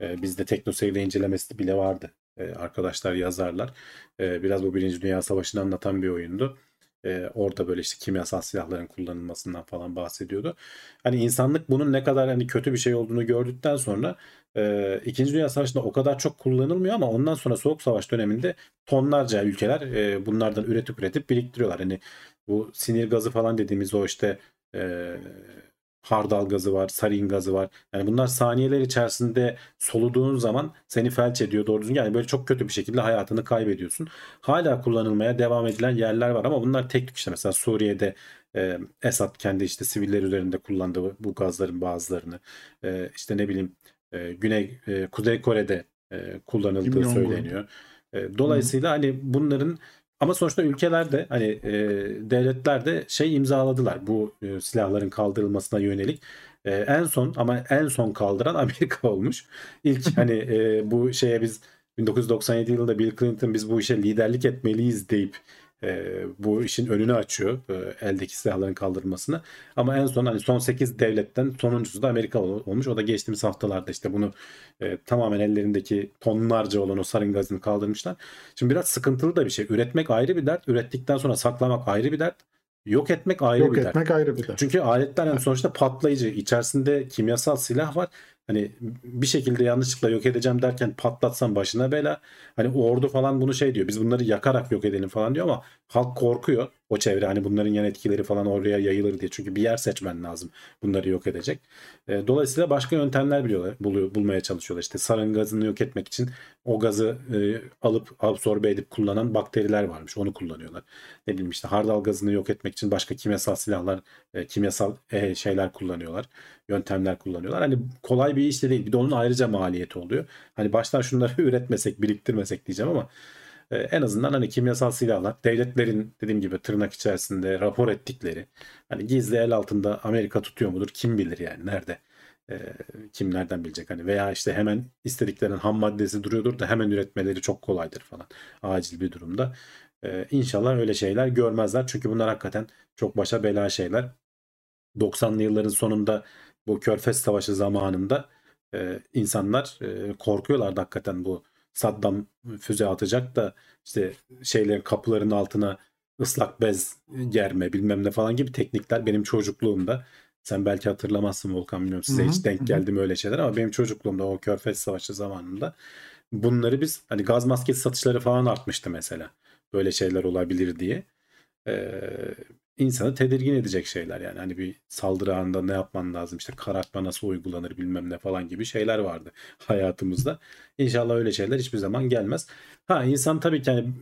E, bizde TeknoSeyir'de incelemesi bile vardı. E, arkadaşlar yazarlar. E, biraz bu Birinci Dünya Savaşı'nı anlatan bir oyundu. E, orada böyle işte kimyasal silahların kullanılmasından falan bahsediyordu. Hani insanlık bunun ne kadar hani kötü bir şey olduğunu gördükten sonra e, İkinci Dünya Savaşı'nda o kadar çok kullanılmıyor ama ondan sonra Soğuk Savaş döneminde tonlarca ülkeler e, bunlardan üretip üretip biriktiriyorlar. Hani bu sinir gazı falan dediğimiz o işte e, hardal gazı var, sarin gazı var. Yani bunlar saniyeler içerisinde soluduğun zaman seni felç ediyor doğru düzgün. Yani böyle çok kötü bir şekilde hayatını kaybediyorsun. Hala kullanılmaya devam edilen yerler var ama bunlar tek tük işte mesela Suriye'de e, Esad kendi işte siviller üzerinde kullandığı bu gazların bazılarını e, işte ne bileyim e, Güney e, Kuzey Kore'de e, kullanıldığı söyleniyor. E, dolayısıyla hani bunların ama sonuçta ülkeler de hani e, devletler de şey imzaladılar bu e, silahların kaldırılmasına yönelik. E, en son ama en son kaldıran [LAUGHS] Amerika olmuş. İlk [LAUGHS] hani e, bu şeye biz 1997 yılında Bill Clinton biz bu işe liderlik etmeliyiz deyip e, bu işin önünü açıyor e, eldeki silahların kaldırılmasını. Ama en son hani son 8 devletten sonuncusu da Amerika ol- olmuş. O da geçtiğimiz haftalarda işte bunu e, tamamen ellerindeki tonlarca olan o sarin gazını kaldırmışlar. Şimdi biraz sıkıntılı da bir şey. Üretmek ayrı bir dert. Ürettikten sonra saklamak ayrı bir dert. Yok etmek ayrı Yok bir dert. etmek ayrı bir de. Çünkü aletler yani sonuçta patlayıcı. içerisinde kimyasal silah var. Hani bir şekilde yanlışlıkla yok edeceğim derken patlatsan başına bela. Hani ordu falan bunu şey diyor. Biz bunları yakarak yok edelim falan diyor ama halk korkuyor. O çevre hani bunların yan etkileri falan oraya yayılır diye. Çünkü bir yer seçmen lazım bunları yok edecek. E, dolayısıyla başka yöntemler biliyorlar, buluyor, bulmaya çalışıyorlar. İşte sarın gazını yok etmek için o gazı e, alıp absorbe edip kullanan bakteriler varmış. Onu kullanıyorlar. Ne bileyim işte hardal gazını yok etmek için başka kimyasal silahlar, e, kimyasal e, şeyler kullanıyorlar. Yöntemler kullanıyorlar. Hani kolay bir iş de değil. Bir de onun ayrıca maliyeti oluyor. Hani baştan şunları [LAUGHS] üretmesek, biriktirmesek diyeceğim ama e, en azından hani kimyasal silahlar devletlerin dediğim gibi tırnak içerisinde rapor ettikleri hani gizli el altında Amerika tutuyor mudur kim bilir yani nerede E, kim nereden bilecek hani veya işte hemen istediklerinin ham maddesi duruyordur da hemen üretmeleri çok kolaydır falan acil bir durumda. E, İnşallah öyle şeyler görmezler çünkü bunlar hakikaten çok başa bela şeyler. 90'lı yılların sonunda bu Körfez Savaşı zamanında e, insanlar e, korkuyorlardı hakikaten bu Saddam füze atacak da işte şeylerin kapıların altına ıslak bez germe bilmem ne falan gibi teknikler benim çocukluğumda. Sen belki hatırlamazsın Volkan bilmiyorum size Hı hı, hiç denk geldi mi öyle şeyler ama benim çocukluğumda o Körfez Savaşı zamanında bunları biz hani gaz maskesi satışları falan artmıştı mesela. Böyle şeyler olabilir diye. Ee, insanı tedirgin edecek şeyler yani hani bir saldırı anında ne yapman lazım işte karartma nasıl uygulanır bilmem ne falan gibi şeyler vardı [LAUGHS] hayatımızda. İnşallah öyle şeyler hiçbir zaman gelmez. Ha insan tabii ki hani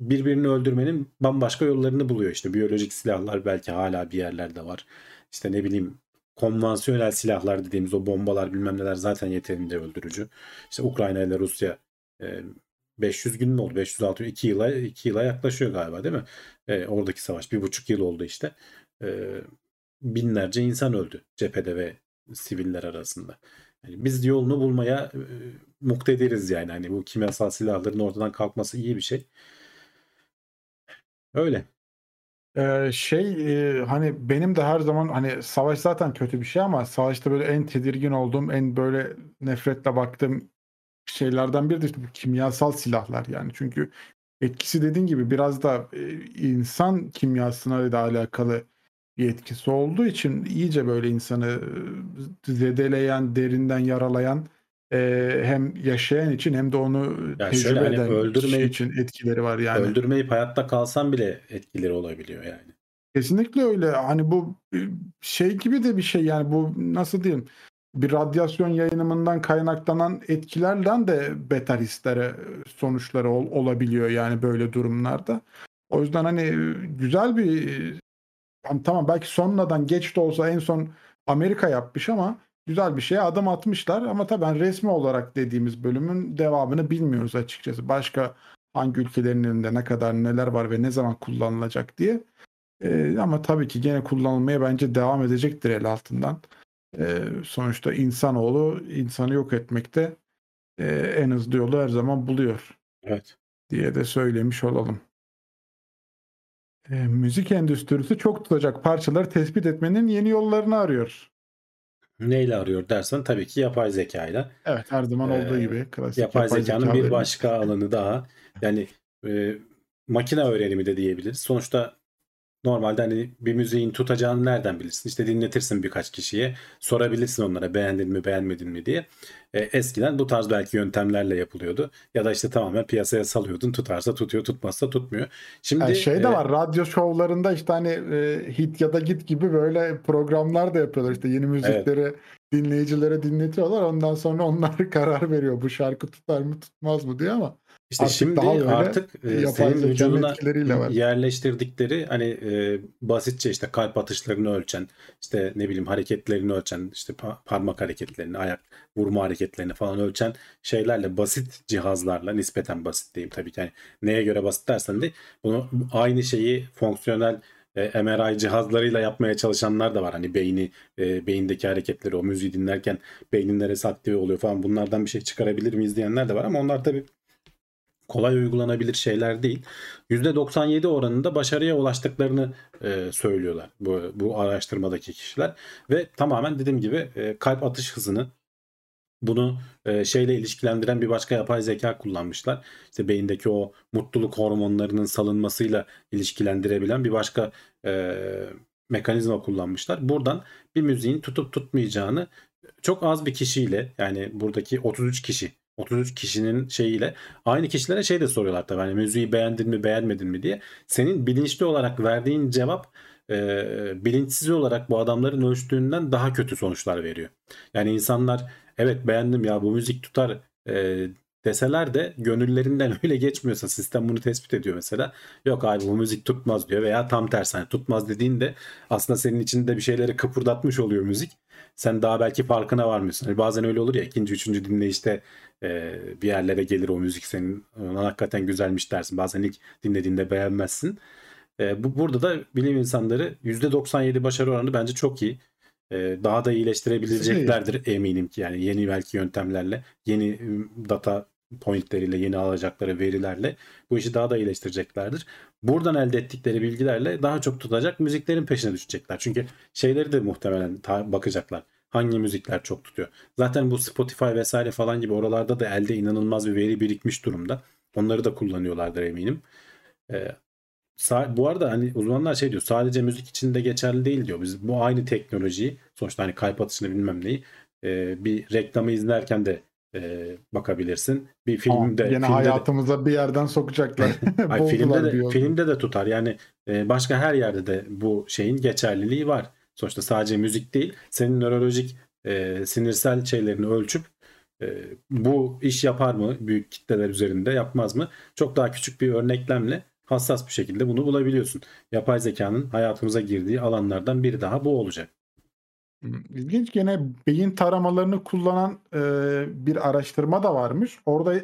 birbirini öldürmenin bambaşka yollarını buluyor işte biyolojik silahlar belki hala bir yerlerde var. İşte ne bileyim konvansiyonel silahlar dediğimiz o bombalar bilmem neler zaten yeterince öldürücü. İşte Ukrayna ile Rusya 500 gün mü oldu? 506 2 yıla 2 yıla yaklaşıyor galiba değil mi? E, oradaki savaş bir buçuk yıl oldu işte. E, binlerce insan öldü cephede ve siviller arasında. Yani biz yolunu bulmaya e, muktediriz yani. Hani bu kimyasal silahların ortadan kalkması iyi bir şey. Öyle. Ee, şey e, hani benim de her zaman hani savaş zaten kötü bir şey ama savaşta böyle en tedirgin olduğum en böyle nefretle baktığım şeylerden biri de işte bu kimyasal silahlar yani çünkü etkisi dediğin gibi biraz da e, insan kimyasına da alakalı bir etkisi olduğu için iyice böyle insanı e, zedeleyen, derinden yaralayan e, hem yaşayan için hem de onu Yani tecrübe şöyle hani eden kişi öldürmeyi- için etkileri var yani. Öldürmeyip hayatta kalsan bile etkileri olabiliyor yani. Kesinlikle öyle. Hani bu şey gibi de bir şey yani bu nasıl diyeyim bir radyasyon yayınımından kaynaklanan etkilerden de beter hislere sonuçları ol- olabiliyor yani böyle durumlarda. O yüzden hani e, güzel bir e, hani tamam belki sonradan geç de olsa en son Amerika yapmış ama güzel bir şeye adım atmışlar ama tabii hani resmi olarak dediğimiz bölümün devamını bilmiyoruz açıkçası. Başka hangi ülkelerin elinde ne kadar neler var ve ne zaman kullanılacak diye. Ee, ama tabii ki gene kullanılmaya bence devam edecektir el altından. Ee, sonuçta insanoğlu insanı yok etmekte e, en hızlı yolu her zaman buluyor Evet. diye de söylemiş olalım. Ee, müzik endüstrisi çok tutacak parçaları tespit etmenin yeni yollarını arıyor. Neyle arıyor dersen tabii ki yapay zekayla. Evet her zaman olduğu Ee, gibi klasik Yapay, zekanın bir başka alanı daha. Yani e, makine öğrenimi de diyebiliriz. Sonuçta normalde hani bir müziğin tutacağını nereden bilirsin? İşte dinletirsin birkaç kişiye. Sorabilirsin onlara beğendin mi beğenmedin mi diye. E, eskiden bu tarz belki yöntemlerle yapılıyordu. Ya da işte tamamen piyasaya salıyordun. Tutarsa tutuyor, tutmazsa tutmuyor. Şimdi Yani şey de e, var radyo şovlarında işte hani e, hit ya da git gibi böyle programlar da yapıyorlar işte yeni müzikleri dinleyicilere dinletiyorlar ondan sonra onlar [LAUGHS] karar veriyor bu şarkı tutar mı tutmaz mı diye ama İşte Artık şimdi daha artık e, senin vücuduna yerleştirdikleri hani e, basitçe işte kalp atışlarını ölçen, işte ne bileyim hareketlerini ölçen, işte pa- parmak hareketlerini, ayak vurma hareketlerini falan ölçen şeylerle basit cihazlarla nispeten basit diyeyim tabii ki. Yani neye göre basit dersen de bunu aynı şeyi fonksiyonel e, MRI cihazlarıyla yapmaya çalışanlar da var. Hani beyni, e, beyindeki hareketleri o müziği dinlerken beynin neresi aktive oluyor falan bunlardan bir şey çıkarabilir miyiz diyenler de var ama onlar tabii kolay uygulanabilir şeyler değil. %97 oranında başarıya ulaştıklarını e, söylüyorlar bu, bu araştırmadaki kişiler ve tamamen dediğim gibi e, kalp atış hızını bunu e, şeyle ilişkilendiren bir başka yapay zeka kullanmışlar. İşte beyindeki o mutluluk hormonlarının salınmasıyla ilişkilendirebilen bir başka e, mekanizma kullanmışlar. Buradan bir müziğin tutup tutmayacağını çok az bir kişiyle yani buradaki 33 kişi 33 kişinin şeyiyle aynı kişilere şey de soruyorlar tabii hani müziği beğendin mi beğenmedin mi diye. Senin bilinçli olarak verdiğin cevap e, bilinçsiz olarak bu adamların ölçtüğünden daha kötü sonuçlar veriyor. Yani insanlar evet beğendim ya bu müzik tutar e, deseler de gönüllerinden [LAUGHS] öyle geçmiyorsa sistem bunu tespit ediyor mesela. Yok abi bu müzik tutmaz diyor veya tam tersi hani tutmaz dediğinde aslında senin içinde bir şeyleri kıpırdatmış oluyor müzik. Sen daha belki farkına varmıyorsun. Hani bazen öyle olur ya ikinci üçüncü dinleyişte e, bir yerlere gelir o müzik senin "Ulan hakikaten güzelmiş dersin. Bazen ilk dinlediğinde beğenmezsin. E, bu burada da bilim insanları %97 başarı oranı bence çok iyi. E, daha da iyileştirebileceklerdir eminim ki yani yeni belki yöntemlerle, yeni ım, data pointleriyle, yeni alacakları verilerle bu işi daha da iyileştireceklerdir. Buradan elde ettikleri bilgilerle daha çok tutacak müziklerin peşine düşecekler. Çünkü şeyleri de muhtemelen bakacaklar. Hangi müzikler çok tutuyor. Zaten bu Spotify vesaire falan gibi oralarda da elde inanılmaz bir veri birikmiş durumda. Onları da kullanıyorlardır eminim. Ee, bu arada hani uzmanlar şey diyor sadece müzik için de geçerli değil diyor. Biz bu aynı teknolojiyi sonuçta hani kalp atışını bilmem neyi e, bir reklamı izlerken de e, bakabilirsin. Bir filmde yine filmde de- hayatımıza bir yerden sokacaklar. [LAUGHS] [LAUGHS] Ay, filmde de filmde de tutar. Yani e, başka her yerde de bu şeyin geçerliliği var. Sonuçta sadece müzik değil, senin nörolojik e, sinirsel şeylerini ölçüp e, bu iş yapar mı büyük kitleler üzerinde yapmaz mı? Çok daha küçük bir örneklemle hassas bir şekilde bunu bulabiliyorsun. Yapay zekanın hayatımıza girdiği alanlardan biri daha bu olacak. Hmm, İlginç gene beyin taramalarını kullanan e, bir araştırma da varmış. Orada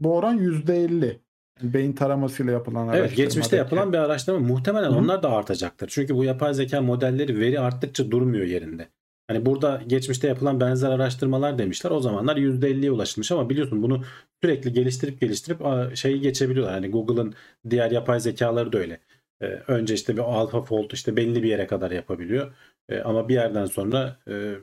bu oran %50. Beyin taramasıyla yapılan Evet geçmişte yapılan bir araştırma muhtemelen Hı onlar da artacaktır. Çünkü bu yapay zeka modelleri veri arttıkça durmuyor yerinde. Hani burada geçmişte yapılan benzer araştırmalar demişler. O zamanlar %50'ye ulaşılmış ama biliyorsun bunu sürekli geliştirip geliştirip şeyi geçebiliyorlar. Hani Google'ın diğer yapay zekaları da öyle. Ee, önce işte bir AlphaFold işte belli bir yere kadar yapabiliyor. Ee, ama bir yerden sonra e,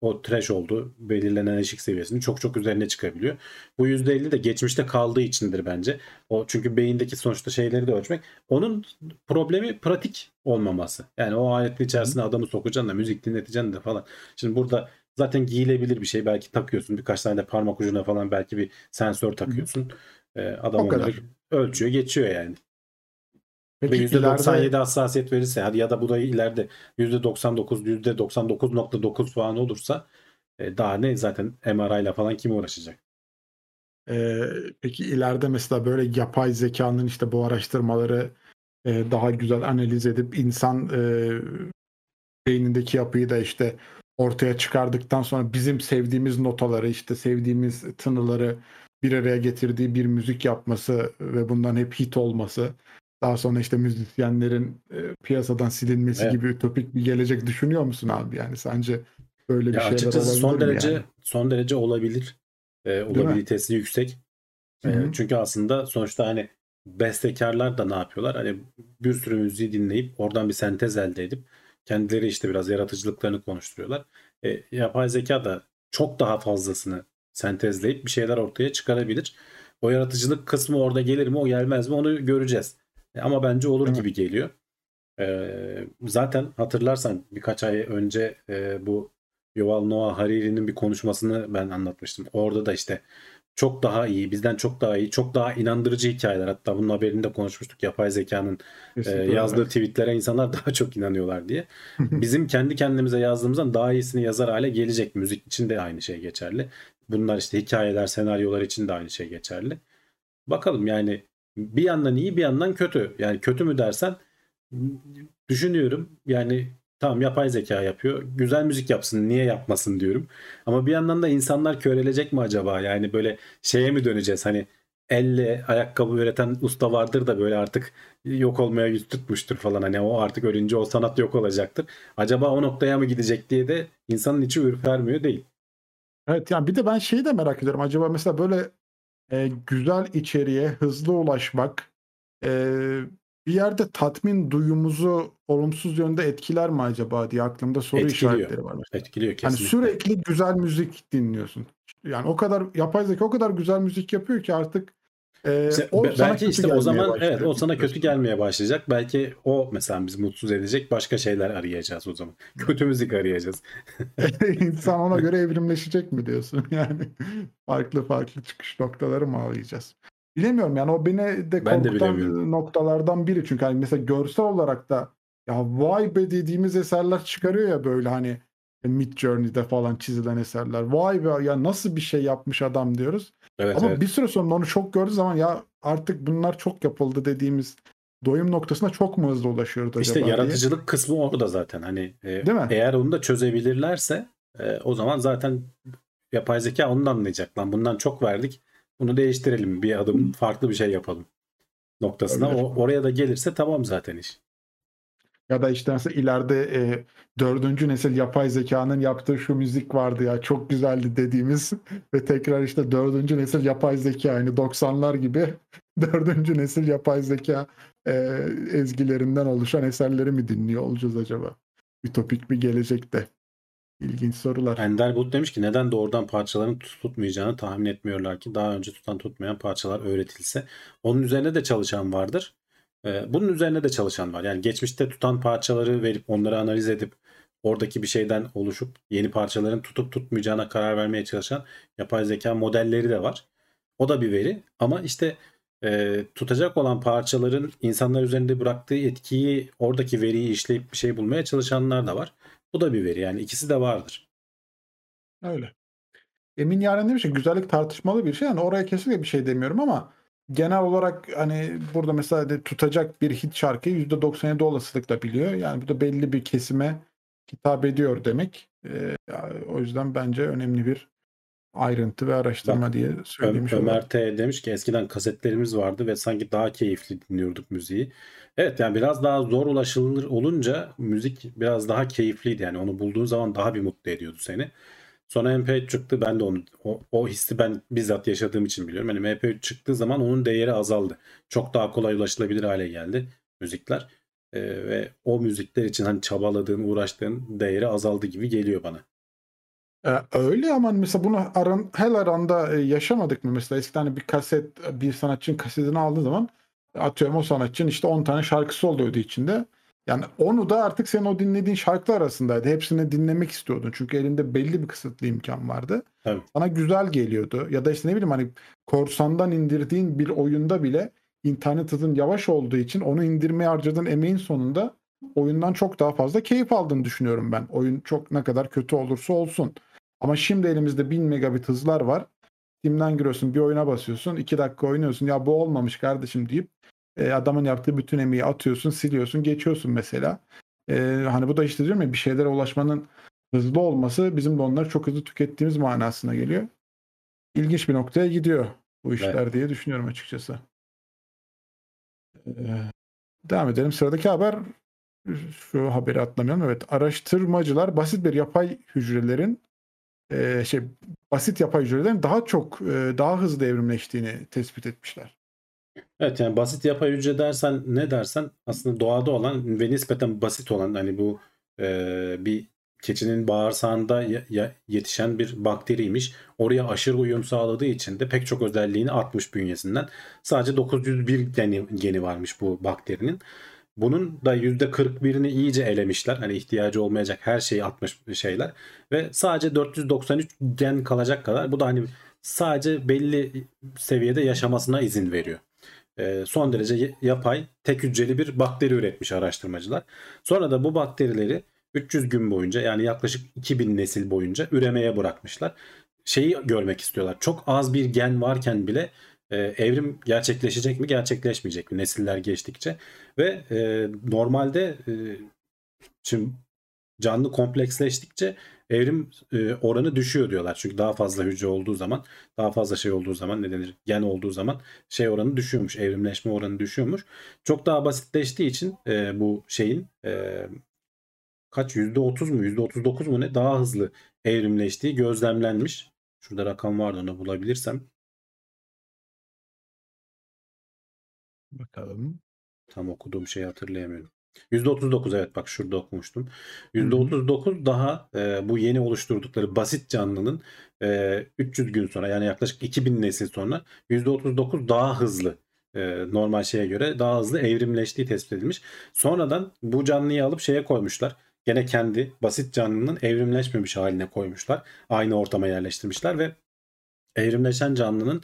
o threshold'u belirlenen eşik seviyesinin çok çok üzerine çıkabiliyor. Bu %50 de geçmişte kaldığı içindir bence. O çünkü beyindeki sonuçta şeyleri de ölçmek. Onun problemi pratik olmaması. Yani o aletin içerisine adamı sokacaksın da müzik dinleteceksin de falan. Şimdi burada zaten giyilebilir bir şey. Belki takıyorsun. Birkaç tane de parmak ucuna falan belki bir sensör takıyorsun. Ee, adam O kadar. onları ölçüyor geçiyor yani. Peki Ve %97 ileride hassasiyet verirse hadi ya da bu da ileride %99 %99.9 falan olursa e, daha ne zaten MRI ile falan kim uğraşacak? e, peki ileride mesela böyle yapay zekanın işte bu araştırmaları e, daha güzel analiz edip insan e, beynindeki yapıyı da işte ortaya çıkardıktan sonra bizim sevdiğimiz notaları işte sevdiğimiz tınıları bir araya getirdiği bir müzik yapması ve bundan hep hit olması daha sonra işte müzisyenlerin e, piyasadan silinmesi Evet. gibi ütopik bir gelecek düşünüyor musun abi yani sence böyle bir Ya şeyler açıkçası son derece yani? son derece olabilir. E, olabilitesi yüksek. E, çünkü aslında sonuçta hani bestekarlar da ne yapıyorlar? Hani bir sürü müziği dinleyip oradan bir sentez elde edip kendileri işte biraz yaratıcılıklarını konuşturuyorlar. E, yapay zeka da çok daha fazlasını sentezleyip bir şeyler ortaya çıkarabilir. O yaratıcılık kısmı orada gelir mi o gelmez mi onu göreceğiz. E, ama bence olur Evet. gibi geliyor. E, zaten hatırlarsan birkaç ay önce e, bu Yuval Noah Harari'nin bir konuşmasını ben anlatmıştım. Orada da işte çok daha iyi, bizden çok daha iyi, çok daha inandırıcı hikayeler. Hatta bunun haberini de konuşmuştuk. Yapay zekanın e, yazdığı öyle. tweetlere insanlar [LAUGHS] daha çok inanıyorlar diye. [LAUGHS] Bizim kendi kendimize yazdığımızdan daha iyisini yazar hale gelecek. Müzik için de aynı şey geçerli. Bunlar işte hikayeler, senaryolar için de aynı şey geçerli. Bakalım yani bir yandan iyi bir yandan kötü. Yani kötü mü dersen düşünüyorum. Yani tamam yapay zeka yapıyor. Güzel müzik yapsın. Niye yapmasın diyorum. Ama bir yandan da insanlar körelecek mi acaba? Yani böyle şeye mi döneceğiz? Hani elle ayakkabı üreten usta vardır da böyle artık yok olmaya yüz tutmuştur falan. Hani o artık ölünce o sanat yok olacaktır. Acaba o noktaya mı gidecek diye de insanın içi ürpermiyor değil. Evet yani bir de ben şeyi de merak ediyorum. Acaba mesela böyle e, güzel içeriğe hızlı ulaşmak e, bir yerde tatmin duyumuzu olumsuz yönde etkiler mi acaba diye aklımda soru Etkiliyor. işaretleri var. Etkiliyor Hani kesinlikle. sürekli güzel müzik dinliyorsun. Yani o kadar yapay zeka o kadar güzel müzik yapıyor ki artık e, İşte o belki işte o zaman başlıyor. evet o sana kötü gelmeye başlayacak. Belki o mesela bizi mutsuz edecek başka şeyler arayacağız o zaman. [LAUGHS] Kötü müzik arayacağız. [LAUGHS] İnsan ona [LAUGHS] göre evrimleşecek mi diyorsun? Yani farklı farklı çıkış noktaları mı arayacağız? Bilemiyorum yani o beni de korkutan noktalardan biri. Çünkü hani mesela görsel olarak da ya vay be dediğimiz eserler çıkarıyor ya böyle hani Mid Journey'de falan çizilen eserler. Vay be ya nasıl bir şey yapmış adam diyoruz. Evet Ama evet. bir süre sonra onu çok gördüğü zaman ya artık bunlar çok yapıldı dediğimiz doyum noktasına çok mu hızlı ulaşıyoruz acaba İşte diye. yaratıcılık kısmı orada zaten. Hani e, Değil mi? eğer onu da çözebilirlerse e, o zaman zaten yapay zeka onu da anlayacak lan. Bundan çok verdik. Bunu değiştirelim. Bir adım farklı bir şey yapalım noktasına. Olabilir. O, oraya da gelirse tamam zaten iş. Ya da işte mesela ileride e, dördüncü nesil yapay zekanın yaptığı şu müzik vardı ya çok güzeldi dediğimiz [LAUGHS] ve tekrar işte dördüncü nesil yapay zeka yani 90'lar gibi [LAUGHS] dördüncü nesil yapay zeka e, ezgilerinden oluşan eserleri mi dinliyor olacağız acaba? Ütopik bir gelecekte. İlginç sorular. Ender Bulut demiş ki neden doğrudan parçaların tutmayacağını tahmin etmiyorlar ki daha önce tutan tutmayan parçalar öğretilse. Onun üzerine de çalışan vardır. Bunun üzerine de çalışan var. Yani geçmişte tutan parçaları verip onları analiz edip oradaki bir şeyden oluşup yeni parçaların tutup tutmayacağına karar vermeye çalışan yapay zeka modelleri de var. O da bir veri ama işte tutacak olan parçaların insanlar üzerinde bıraktığı etkiyi oradaki veriyi işleyip bir şey bulmaya çalışanlar da var. Bu da bir veri yani ikisi de vardır. Öyle. Emin Yaren demiş ki güzellik tartışmalı bir şey. Yani oraya kesinlikle bir şey demiyorum ama genel olarak hani burada mesela de tutacak bir hit şarkıyı %97 olasılıkla biliyor. Yani bu da belli bir kesime hitap ediyor demek. Ee, o yüzden bence önemli bir ayrıntı ve araştırma Bak, diye söylemiş. Ömer T demiş ki eskiden kasetlerimiz vardı ve sanki daha keyifli dinliyorduk müziği. Evet yani biraz daha zor ulaşılır olunca müzik biraz daha keyifliydi. Yani onu bulduğun zaman daha bir mutlu ediyordu seni. Sonra MP3 çıktı. Ben de onu o, o hissi ben bizzat yaşadığım için biliyorum. Yani MP3 çıktığı zaman onun değeri azaldı. Çok daha kolay ulaşılabilir hale geldi müzikler. Ee, ve o müzikler için hani çabaladığın, uğraştığın değeri azaldı gibi geliyor bana. Ee, öyle ama mesela bunu aran, her aranda e, yaşamadık mı? Mesela eskiden hani bir kaset, bir sanatçının kasetini aldığın zaman atıyorum o sanatçının işte 10 tane şarkısı oluyordu içinde. Yani onu da artık senin o dinlediğin şarkılar arasındaydı. Hepsini dinlemek istiyordun. Çünkü elinde belli bir kısıtlı imkan vardı. Tabii. Sana güzel geliyordu. Ya da işte ne bileyim hani korsandan indirdiğin bir oyunda bile internet hızın yavaş olduğu için onu indirmeye harcadığın emeğin sonunda oyundan çok daha fazla keyif aldığını düşünüyorum ben. Oyun çok ne kadar kötü olursa olsun. Ama şimdi elimizde 1000 megabit hızlar var. Steam'den giriyorsun bir oyuna basıyorsun. 2 dakika oynuyorsun. Ya bu olmamış kardeşim deyip e, adamın yaptığı bütün emeği atıyorsun, siliyorsun, geçiyorsun mesela. E, hani bu da işte diyorum ya bir şeylere ulaşmanın hızlı olması bizim de onları çok hızlı tükettiğimiz manasına geliyor. İlginç bir noktaya gidiyor bu işler Evet. diye düşünüyorum açıkçası. E, devam edelim. Sıradaki haber şu haberi atlamayalım. Evet, araştırmacılar basit bir yapay hücrelerin e, şey basit yapay hücrelerin daha çok e, daha hızlı evrimleştiğini tespit etmişler. Evet yani basit yapay hücre dersen ne dersen aslında doğada olan ve nispeten basit olan hani bu e, bir keçinin bağırsağında yetişen bir bakteriymiş. Oraya aşırı uyum sağladığı için de pek çok özelliğini atmış bünyesinden. Sadece 901 geni, geni varmış bu bakterinin. Bunun da %41'ini iyice elemişler. Hani ihtiyacı olmayacak her şeyi atmış şeyler. Ve sadece 493 gen kalacak kadar. Bu da hani sadece belli seviyede yaşamasına izin veriyor. Ee, son derece yapay, tek hücreli bir bakteri üretmiş araştırmacılar. Sonra da bu bakterileri 300 gün boyunca yani yaklaşık 2000 nesil boyunca üremeye bırakmışlar. Şeyi görmek istiyorlar. Çok az bir gen varken bile e, evrim gerçekleşecek mi, gerçekleşmeyecek mi nesiller geçtikçe ve e, normalde e, şimdi canlı kompleksleştikçe evrim e, oranı düşüyor diyorlar. Çünkü daha fazla hücre olduğu zaman, daha fazla şey olduğu zaman ne denir? Gen olduğu zaman şey oranı düşüyormuş. Evrimleşme oranı düşüyormuş. Çok daha basitleştiği için e, bu şeyin e, kaç %30 mu %39 mu ne daha hızlı evrimleştiği gözlemlenmiş. Şurada rakam vardı onu bulabilirsem. Bakalım. Tam okuduğum şeyi hatırlayamıyorum. %39 evet bak şurada okumuştum. %39 daha e, bu yeni oluşturdukları basit canlının e, 300 gün sonra yani yaklaşık 2000 nesil sonra %39 daha hızlı e, normal şeye göre daha hızlı evrimleştiği tespit edilmiş. Sonradan bu canlıyı alıp şeye koymuşlar. Gene kendi basit canlının evrimleşmemiş haline koymuşlar. Aynı ortama yerleştirmişler ve evrimleşen canlının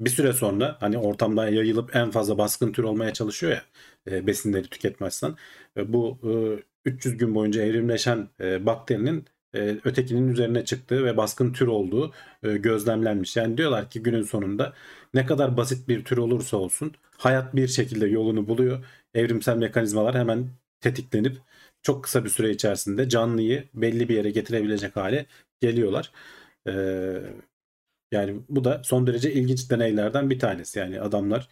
bir süre sonra hani ortamda yayılıp en fazla baskın tür olmaya çalışıyor ya e, besinleri tüketmezsen E, bu e, 300 gün boyunca evrimleşen e, bakterinin e, ötekinin üzerine çıktığı ve baskın tür olduğu e, gözlemlenmiş. Yani diyorlar ki günün sonunda ne kadar basit bir tür olursa olsun hayat bir şekilde yolunu buluyor. Evrimsel mekanizmalar hemen tetiklenip çok kısa bir süre içerisinde canlıyı belli bir yere getirebilecek hale geliyorlar. Yani bu da son derece ilginç deneylerden bir tanesi. Yani adamlar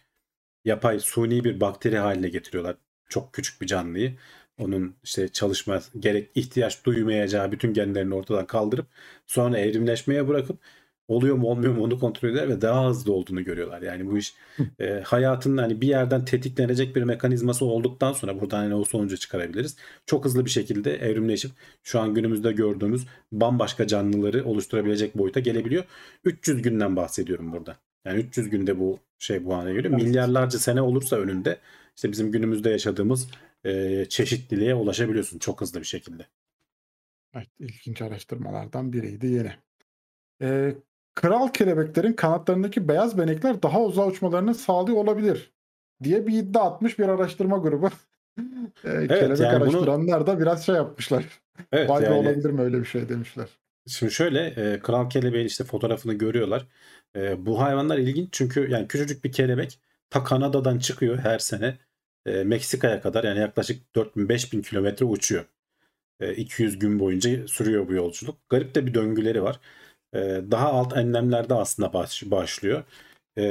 yapay suni bir bakteri haline getiriyorlar çok küçük bir canlıyı. Onun işte çalışma gerek ihtiyaç duymayacağı bütün genlerini ortadan kaldırıp sonra evrimleşmeye bırakıp oluyor mu olmuyor mu onu kontrol eder ve daha hızlı olduğunu görüyorlar. Yani bu iş e, hayatın hani bir yerden tetiklenecek bir mekanizması olduktan sonra buradan hani o sonucu çıkarabiliriz. Çok hızlı bir şekilde evrimleşip şu an günümüzde gördüğümüz bambaşka canlıları oluşturabilecek boyuta gelebiliyor. 300 günden bahsediyorum burada. Yani 300 günde bu şey bu hale geliyor. Milyarlarca sene olursa önünde işte bizim günümüzde yaşadığımız e, çeşitliliğe ulaşabiliyorsun çok hızlı bir şekilde. Evet, ilginç araştırmalardan biriydi yine. Ee, kral kelebeklerin kanatlarındaki beyaz benekler daha uzağa uçmalarını sağlıyor olabilir diye bir iddia atmış bir araştırma grubu. [LAUGHS] Ee, kelebek yani bunu- araştıranlar da biraz şey yapmışlar. Evet Vay yani olabilir mi öyle bir şey demişler. Şimdi şöyle e, kral kelebeğin işte fotoğrafını görüyorlar. E, bu hayvanlar ilginç çünkü yani küçücük bir kelebek ta Kanada'dan çıkıyor her sene e, Meksika'ya kadar yani yaklaşık 4000-5000 kilometre uçuyor. E, 200 gün boyunca sürüyor bu yolculuk. Garip de bir döngüleri var. e, daha alt enlemlerde aslında baş, başlıyor. E,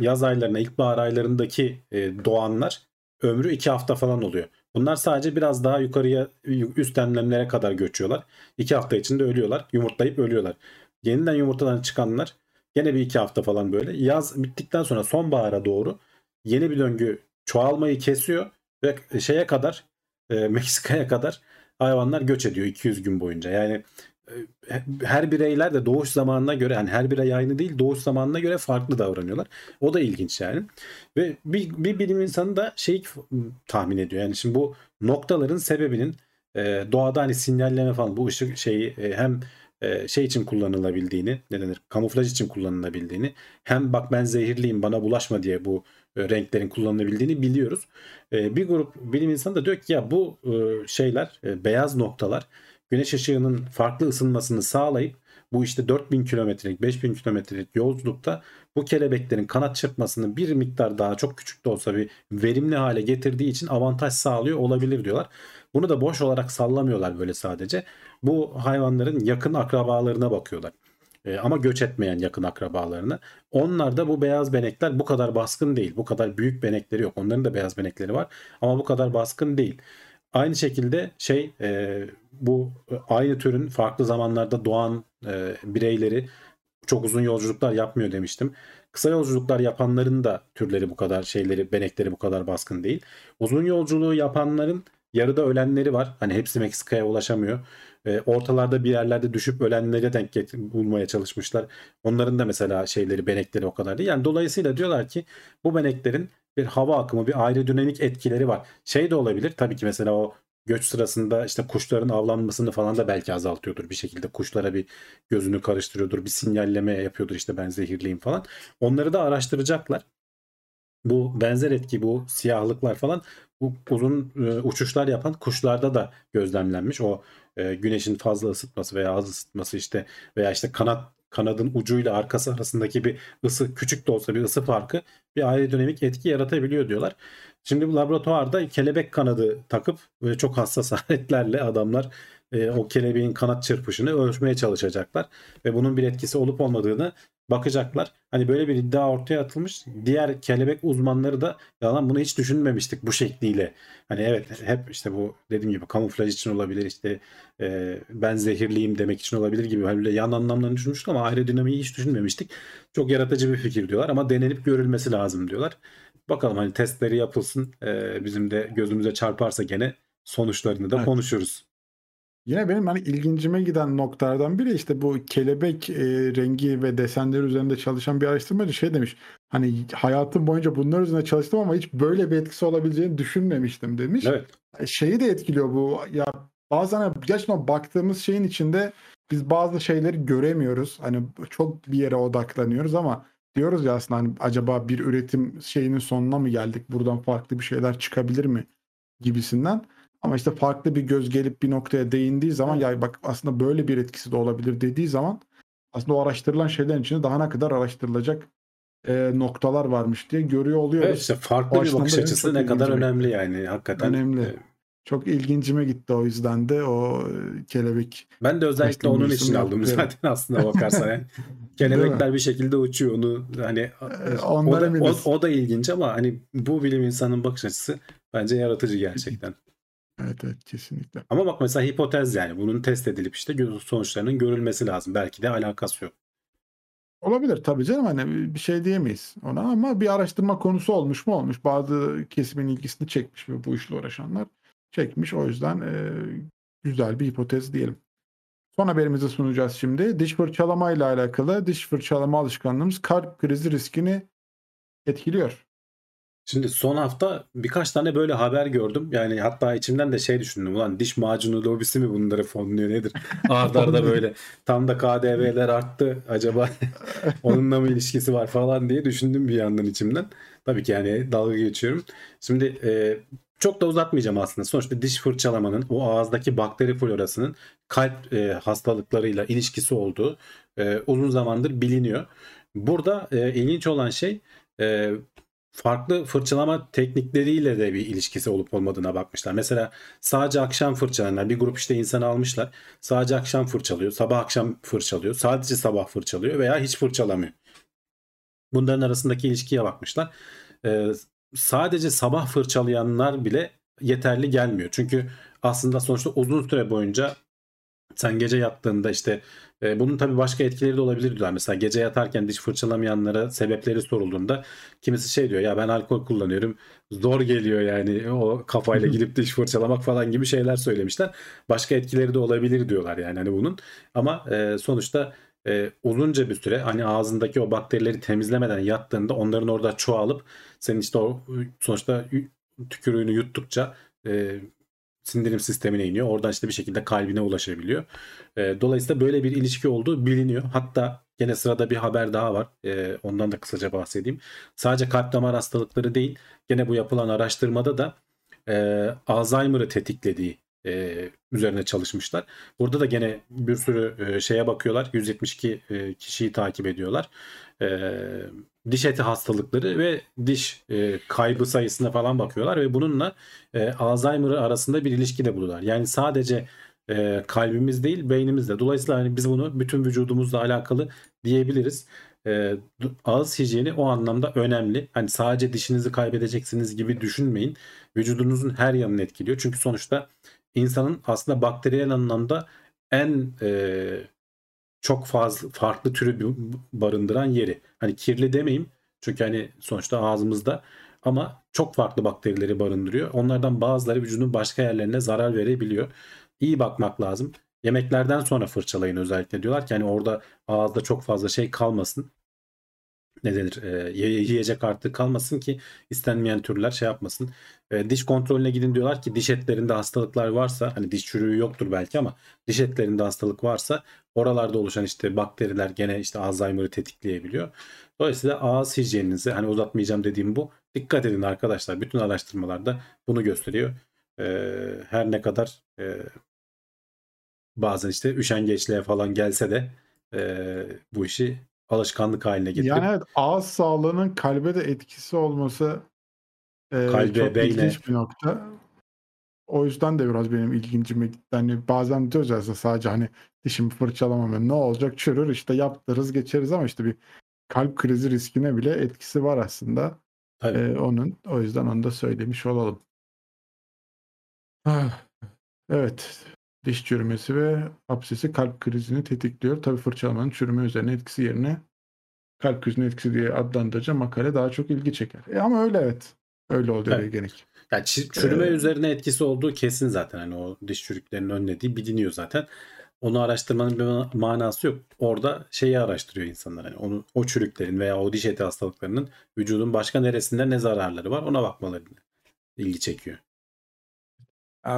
yaz aylarına, ilkbahar aylarındaki e, doğanlar ömrü 2 hafta falan oluyor. Bunlar sadece biraz daha yukarıya üst enlemlere kadar göçüyorlar. 2 hafta içinde ölüyorlar. Yumurtlayıp ölüyorlar. Yeniden yumurtadan çıkanlar gene bir iki hafta falan böyle. Yaz bittikten sonra sonbahara doğru yeni bir döngü çoğalmayı kesiyor ve şeye kadar e, Meksika'ya kadar hayvanlar göç ediyor 200 gün boyunca. Yani her bireyler de doğuş zamanına göre yani her birey aynı değil doğuş zamanına göre farklı davranıyorlar. O da ilginç yani. Ve bir, bir bilim insanı da şey tahmin ediyor. Yani şimdi bu noktaların sebebinin e, doğada hani sinyalleme falan bu ışık şeyi e, hem e, şey için kullanılabildiğini ne denir kamuflaj için kullanılabildiğini hem bak ben zehirliyim bana bulaşma diye bu e, renklerin kullanılabildiğini biliyoruz. E, bir grup bilim insanı da diyor ki ya bu şeyler beyaz noktalar güneş ışığının farklı ısınmasını sağlayıp bu işte 4000 kilometrelik 5000 kilometrelik yolculukta bu kelebeklerin kanat çırpmasını bir miktar daha çok küçük de olsa bir verimli hale getirdiği için avantaj sağlıyor olabilir diyorlar. Bunu da boş olarak sallamıyorlar böyle sadece. Bu hayvanların yakın akrabalarına bakıyorlar. E, ama göç etmeyen yakın akrabalarına. Onlar da bu beyaz benekler bu kadar baskın değil. Bu kadar büyük benekleri yok. Onların da beyaz benekleri var ama bu kadar baskın değil. Aynı şekilde şey e, bu aynı türün farklı zamanlarda doğan e, bireyleri çok uzun yolculuklar yapmıyor demiştim. Kısa yolculuklar yapanların da türleri bu kadar şeyleri, benekleri bu kadar baskın değil. Uzun yolculuğu yapanların yarıda ölenleri var. Hani hepsi Meksika'ya ulaşamıyor. E, ortalarda bir yerlerde düşüp ölenlere denk bulmaya çalışmışlar. Onların da mesela şeyleri, benekleri o kadar değil. Yani dolayısıyla diyorlar ki bu beneklerin bir hava akımı, bir aerodinamik etkileri var. Şey de olabilir tabii ki mesela o göç sırasında işte kuşların avlanmasını falan da belki azaltıyordur bir şekilde. Kuşlara bir gözünü karıştırıyordur, bir sinyalleme yapıyordur işte ben zehirliyim falan. Onları da araştıracaklar. Bu benzer etki, bu siyahlıklar falan bu uzun e, uçuşlar yapan kuşlarda da gözlemlenmiş. O e, güneşin fazla ısıtması veya az ısıtması işte veya işte kanat kanadın ucuyla arkası arasındaki bir ısı küçük de olsa bir ısı farkı bir aerodinamik etki yaratabiliyor diyorlar. Şimdi bu laboratuvarda kelebek kanadı takıp böyle çok hassas [LAUGHS] aletlerle adamlar e, o kelebeğin kanat çırpışını ölçmeye çalışacaklar ve bunun bir etkisi olup olmadığını bakacaklar. Hani böyle bir iddia ortaya atılmış. Diğer kelebek uzmanları da yalan bunu hiç düşünmemiştik bu şekliyle. Hani evet hep işte bu dediğim gibi kamuflaj için olabilir işte e, ben zehirliyim demek için olabilir gibi hani böyle yan anlamlarını düşünmüştük ama aerodinamiği hiç düşünmemiştik. Çok yaratıcı bir fikir diyorlar ama denenip görülmesi lazım diyorlar. Bakalım hani testleri yapılsın. E, bizim de gözümüze çarparsa gene sonuçlarını da evet. konuşuruz. Yine benim hani ilgincime giden noktalardan biri işte bu kelebek e, rengi ve desenleri üzerinde çalışan bir araştırmacı şey demiş. Hani hayatım boyunca bunlar üzerinde çalıştım ama hiç böyle bir etkisi olabileceğini düşünmemiştim demiş. Evet. E, şeyi de etkiliyor bu. Ya bazen gerçekten baktığımız şeyin içinde biz bazı şeyleri göremiyoruz. Hani çok bir yere odaklanıyoruz ama diyoruz ya aslında hani acaba bir üretim şeyinin sonuna mı geldik? Buradan farklı bir şeyler çıkabilir mi? gibisinden. Ama işte farklı bir göz gelip bir noktaya değindiği zaman ya bak aslında böyle bir etkisi de olabilir dediği zaman aslında o araştırılan şeylerin içinde daha ne kadar araştırılacak e, noktalar varmış diye görüyor oluyoruz. Evet işte farklı o bir bakış açısı ne kadar önemli yani hakikaten. Önemli. E, çok ilgincime gitti o yüzden de o e, kelebek. Ben de özellikle onun için aldım zaten aslında bakarsan. Yani. [LAUGHS] Kelebekler bir şekilde uçuyor onu hani ee, o, da, o, o da ilginç ama hani bu bilim insanın bakış açısı bence yaratıcı gerçekten. Evet evet kesinlikle. Ama bak mesela hipotez yani bunun test edilip işte sonuçlarının görülmesi lazım. Belki de alakası yok. Olabilir tabii canım hani bir şey diyemeyiz ona ama bir araştırma konusu olmuş mu olmuş. Bazı kesimin ilgisini çekmiş bu işle uğraşanlar çekmiş. O yüzden e, güzel bir hipotez diyelim. Son haberimizi sunacağız şimdi. Diş fırçalama ile alakalı diş fırçalama alışkanlığımız kalp krizi riskini etkiliyor. Şimdi son hafta birkaç tane böyle haber gördüm. Yani hatta içimden de şey düşündüm. Ulan diş macunu lobisi mi bunları fonluyor nedir? [LAUGHS] Arda arda böyle tam da KDV'ler arttı. Acaba [LAUGHS] onunla mı ilişkisi var falan diye düşündüm bir yandan içimden. Tabii ki yani dalga geçiyorum. Şimdi e, çok da uzatmayacağım aslında. Sonuçta diş fırçalamanın o ağızdaki bakteri florasının kalp e, hastalıklarıyla ilişkisi olduğu e, uzun zamandır biliniyor. Burada e, ilginç olan şey e, farklı fırçalama teknikleriyle de bir ilişkisi olup olmadığına bakmışlar. Mesela sadece akşam fırçalayanlar bir grup işte insan almışlar. Sadece akşam fırçalıyor, sabah akşam fırçalıyor, sadece sabah fırçalıyor veya hiç fırçalamıyor. Bunların arasındaki ilişkiye bakmışlar. Ee, sadece sabah fırçalayanlar bile yeterli gelmiyor. Çünkü aslında sonuçta uzun süre boyunca sen gece yattığında işte e, bunun tabii başka etkileri de olabilir diyorlar. Mesela gece yatarken diş fırçalamayanlara sebepleri sorulduğunda kimisi şey diyor ya ben alkol kullanıyorum zor geliyor yani o kafayla gidip diş fırçalamak falan gibi şeyler söylemişler. Başka etkileri de olabilir diyorlar yani hani bunun. Ama e, sonuçta e, uzunca bir süre hani ağzındaki o bakterileri temizlemeden yattığında onların orada çoğalıp senin işte o sonuçta tükürüğünü yuttukça e, sindirim sistemine iniyor. Oradan işte bir şekilde kalbine ulaşabiliyor. E, dolayısıyla böyle bir ilişki olduğu biliniyor. Hatta gene sırada bir haber daha var. E, ondan da kısaca bahsedeyim. Sadece kalp damar hastalıkları değil, gene bu yapılan araştırmada da e, Alzheimer'ı tetiklediği e, üzerine çalışmışlar. Burada da gene bir sürü e, şeye bakıyorlar. 172 e, kişiyi takip ediyorlar. E, diş eti hastalıkları ve diş e, kaybı sayısına falan bakıyorlar ve bununla e, Alzheimer arasında bir ilişki de buluyorlar. Yani sadece e, kalbimiz değil beynimizde. Dolayısıyla hani biz bunu bütün vücudumuzla alakalı diyebiliriz. E, ağız hijyeni o anlamda önemli. Hani sadece dişinizi kaybedeceksiniz gibi düşünmeyin. Vücudunuzun her yanını etkiliyor. Çünkü sonuçta insanın aslında bakteriyel anlamda en e, çok fazla farklı türü barındıran yeri. Hani kirli demeyeyim çünkü hani sonuçta ağzımızda ama çok farklı bakterileri barındırıyor. Onlardan bazıları vücudun başka yerlerine zarar verebiliyor. İyi bakmak lazım. Yemeklerden sonra fırçalayın özellikle diyorlar ki hani orada ağızda çok fazla şey kalmasın ne denir e, yiyecek artık kalmasın ki istenmeyen türler şey yapmasın. E, diş kontrolüne gidin diyorlar ki diş etlerinde hastalıklar varsa hani diş çürüğü yoktur belki ama diş etlerinde hastalık varsa oralarda oluşan işte bakteriler gene işte Alzheimer'ı tetikleyebiliyor. Dolayısıyla ağız hijyeninizi hani uzatmayacağım dediğim bu. Dikkat edin arkadaşlar. Bütün araştırmalarda bunu gösteriyor. E, her ne kadar e, bazen işte üşengeçliğe falan gelse de e, bu işi alışkanlık haline getirip Yani evet ağız sağlığının kalbe de etkisi olması e, Kalbe, çok beyne. ilginç bir nokta. O yüzden de biraz benim ilgincime gitti. Hani bazen diyoruz aslında sadece hani dişimi fırçalamam ne olacak çürür işte yaptırırız geçeriz ama işte bir kalp krizi riskine bile etkisi var aslında. Tabii. E, onun o yüzden onu da söylemiş olalım. Ah, Evet. Diş çürümesi ve absesi kalp krizini tetikliyor. Tabii fırçalamanın çürüme üzerine etkisi yerine kalp krizinin etkisi diye adlandırınca makale daha çok ilgi çeker. E ama öyle evet. Öyle oluyor Evet. gerek. Yani çürüme Ee, üzerine etkisi olduğu kesin zaten. Hani o diş çürüklerinin önlediği biliniyor zaten. Onu araştırmanın bir ma- manası yok. Orada şeyi araştırıyor insanlar. Hani onu o çürüklerin veya o diş eti hastalıklarının vücudun başka neresinde ne zararları var ona bakmaları ilgi çekiyor.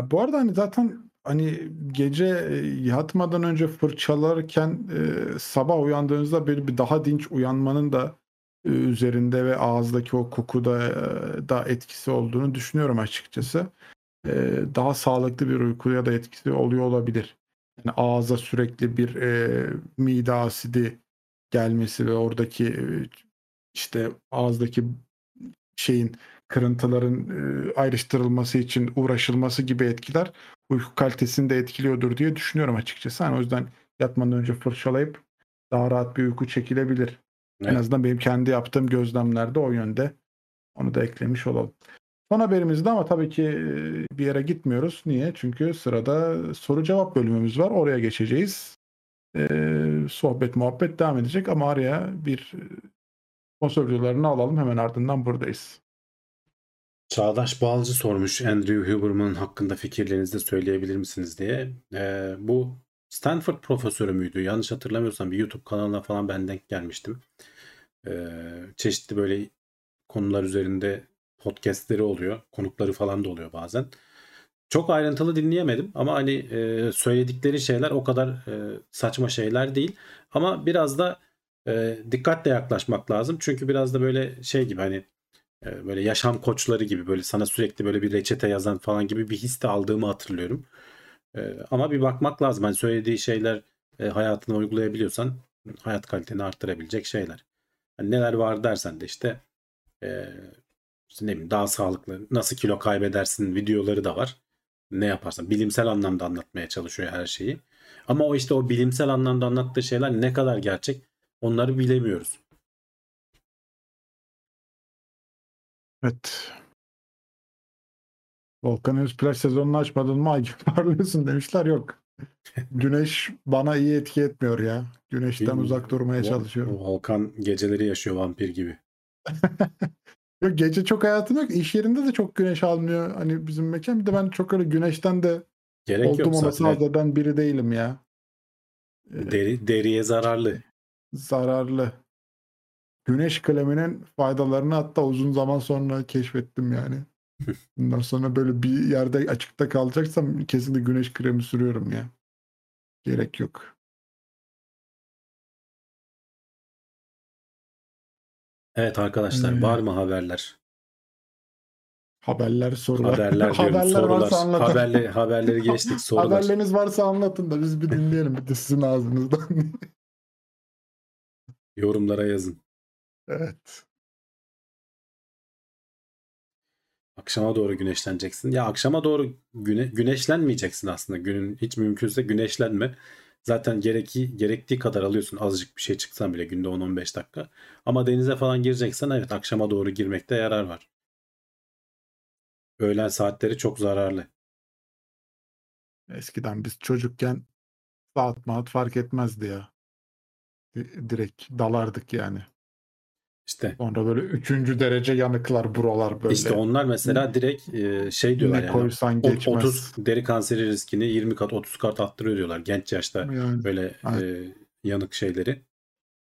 Bu arada hani zaten hani gece e, yatmadan önce fırçalarken e, sabah uyandığınızda böyle bir daha dinç uyanmanın da e, üzerinde ve ağızdaki o kokuda e, da etkisi olduğunu düşünüyorum açıkçası. E, daha sağlıklı bir uykuya da etkisi oluyor olabilir. Yani ağza sürekli bir e, mide asidi gelmesi ve oradaki e, işte ağızdaki şeyin kırıntıların e, ayrıştırılması için uğraşılması gibi etkiler uyku kalitesini de etkiliyordur diye düşünüyorum açıkçası. Yani o yüzden yatmadan önce fırçalayıp daha rahat bir uyku çekilebilir. En Evet. azından benim kendi yaptığım gözlemlerde o yönde. Onu da eklemiş olalım. Son haberimizde ama tabii ki e, bir yere gitmiyoruz. Niye? Çünkü sırada soru cevap bölümümüz var. Oraya geçeceğiz. Ee, sohbet muhabbet devam edecek ama araya bir e, sponsor videolarını alalım. Hemen ardından buradayız. Çağdaş Balcı sormuş Andrew Huberman hakkında fikirlerinizi söyleyebilir misiniz diye. Ee, bu Stanford profesörü müydü? Yanlış hatırlamıyorsam bir YouTube kanalına falan ben denk gelmiştim. Ee, çeşitli böyle konular üzerinde podcastleri oluyor. Konukları falan da oluyor bazen. Çok ayrıntılı dinleyemedim ama hani e, söyledikleri şeyler o kadar e, saçma şeyler değil. Ama biraz da e, dikkatle yaklaşmak lazım. Çünkü biraz da böyle şey gibi hani böyle yaşam koçları gibi böyle sana sürekli böyle bir reçete yazan falan gibi bir his de aldığımı hatırlıyorum. E, ama bir bakmak lazım. Hani söylediği şeyler e, hayatına uygulayabiliyorsan hayat kaliteni arttırabilecek şeyler. Hani neler var dersen de e, işte ne bileyim daha sağlıklı nasıl kilo kaybedersin videoları da var. Ne yaparsan bilimsel anlamda anlatmaya çalışıyor her şeyi. Ama o işte o bilimsel anlamda anlattığı şeyler ne kadar gerçek onları bilemiyoruz. Evet. Volkan henüz plaj sezonunu açmadın mı? Ay [LAUGHS] parlıyorsun demişler. Yok. Güneş bana iyi etki etmiyor ya. Güneşten uzak durmaya çalışıyorum. Volkan geceleri yaşıyor vampir gibi. [LAUGHS] Yok gece çok hayatım yok. İş yerinde de çok güneş almıyor. Hani bizim mekan. Bir de ben çok öyle güneşten de Gerek oldum yok zaten. eden biri değilim ya. Ee, Deri, deriye zararlı. zararlı. Güneş kreminin faydalarını hatta uzun zaman sonra keşfettim yani. [LAUGHS] Bundan sonra böyle bir yerde açıkta kalacaksam kesinlikle güneş kremi sürüyorum ya. Gerek yok. Evet arkadaşlar Hmm. var mı haberler? Haberler, sorular. Haberler diyorum Haberler sorular. varsa anlatın. Haberleri, [LAUGHS] haberleri geçtik sorular. Haberleriniz varsa anlatın da biz bir dinleyelim bir de sizin ağzınızdan. [LAUGHS] Yorumlara yazın. Evet. Akşama doğru güneşleneceksin. Ya akşama doğru güne, güneşlenmeyeceksin aslında. Günün hiç mümkünse güneşlenme. Zaten gereki, gerektiği kadar alıyorsun. Azıcık bir şey çıksan bile günde 10-15 dakika. Ama denize falan gireceksen evet akşama doğru girmekte yarar var. Öğlen saatleri çok zararlı. Eskiden biz çocukken saat maat fark etmezdi ya. Di- Direkt dalardık yani. İşte Sonra böyle üçüncü derece yanıklar buralar böyle. işte onlar mesela direkt e, şey diyorlar ne yani. koysan geçmez. 30 deri kanseri riskini 20 kat 30 kat arttırıyor diyorlar genç yaşta. Yani böyle Evet. e, yanık şeyleri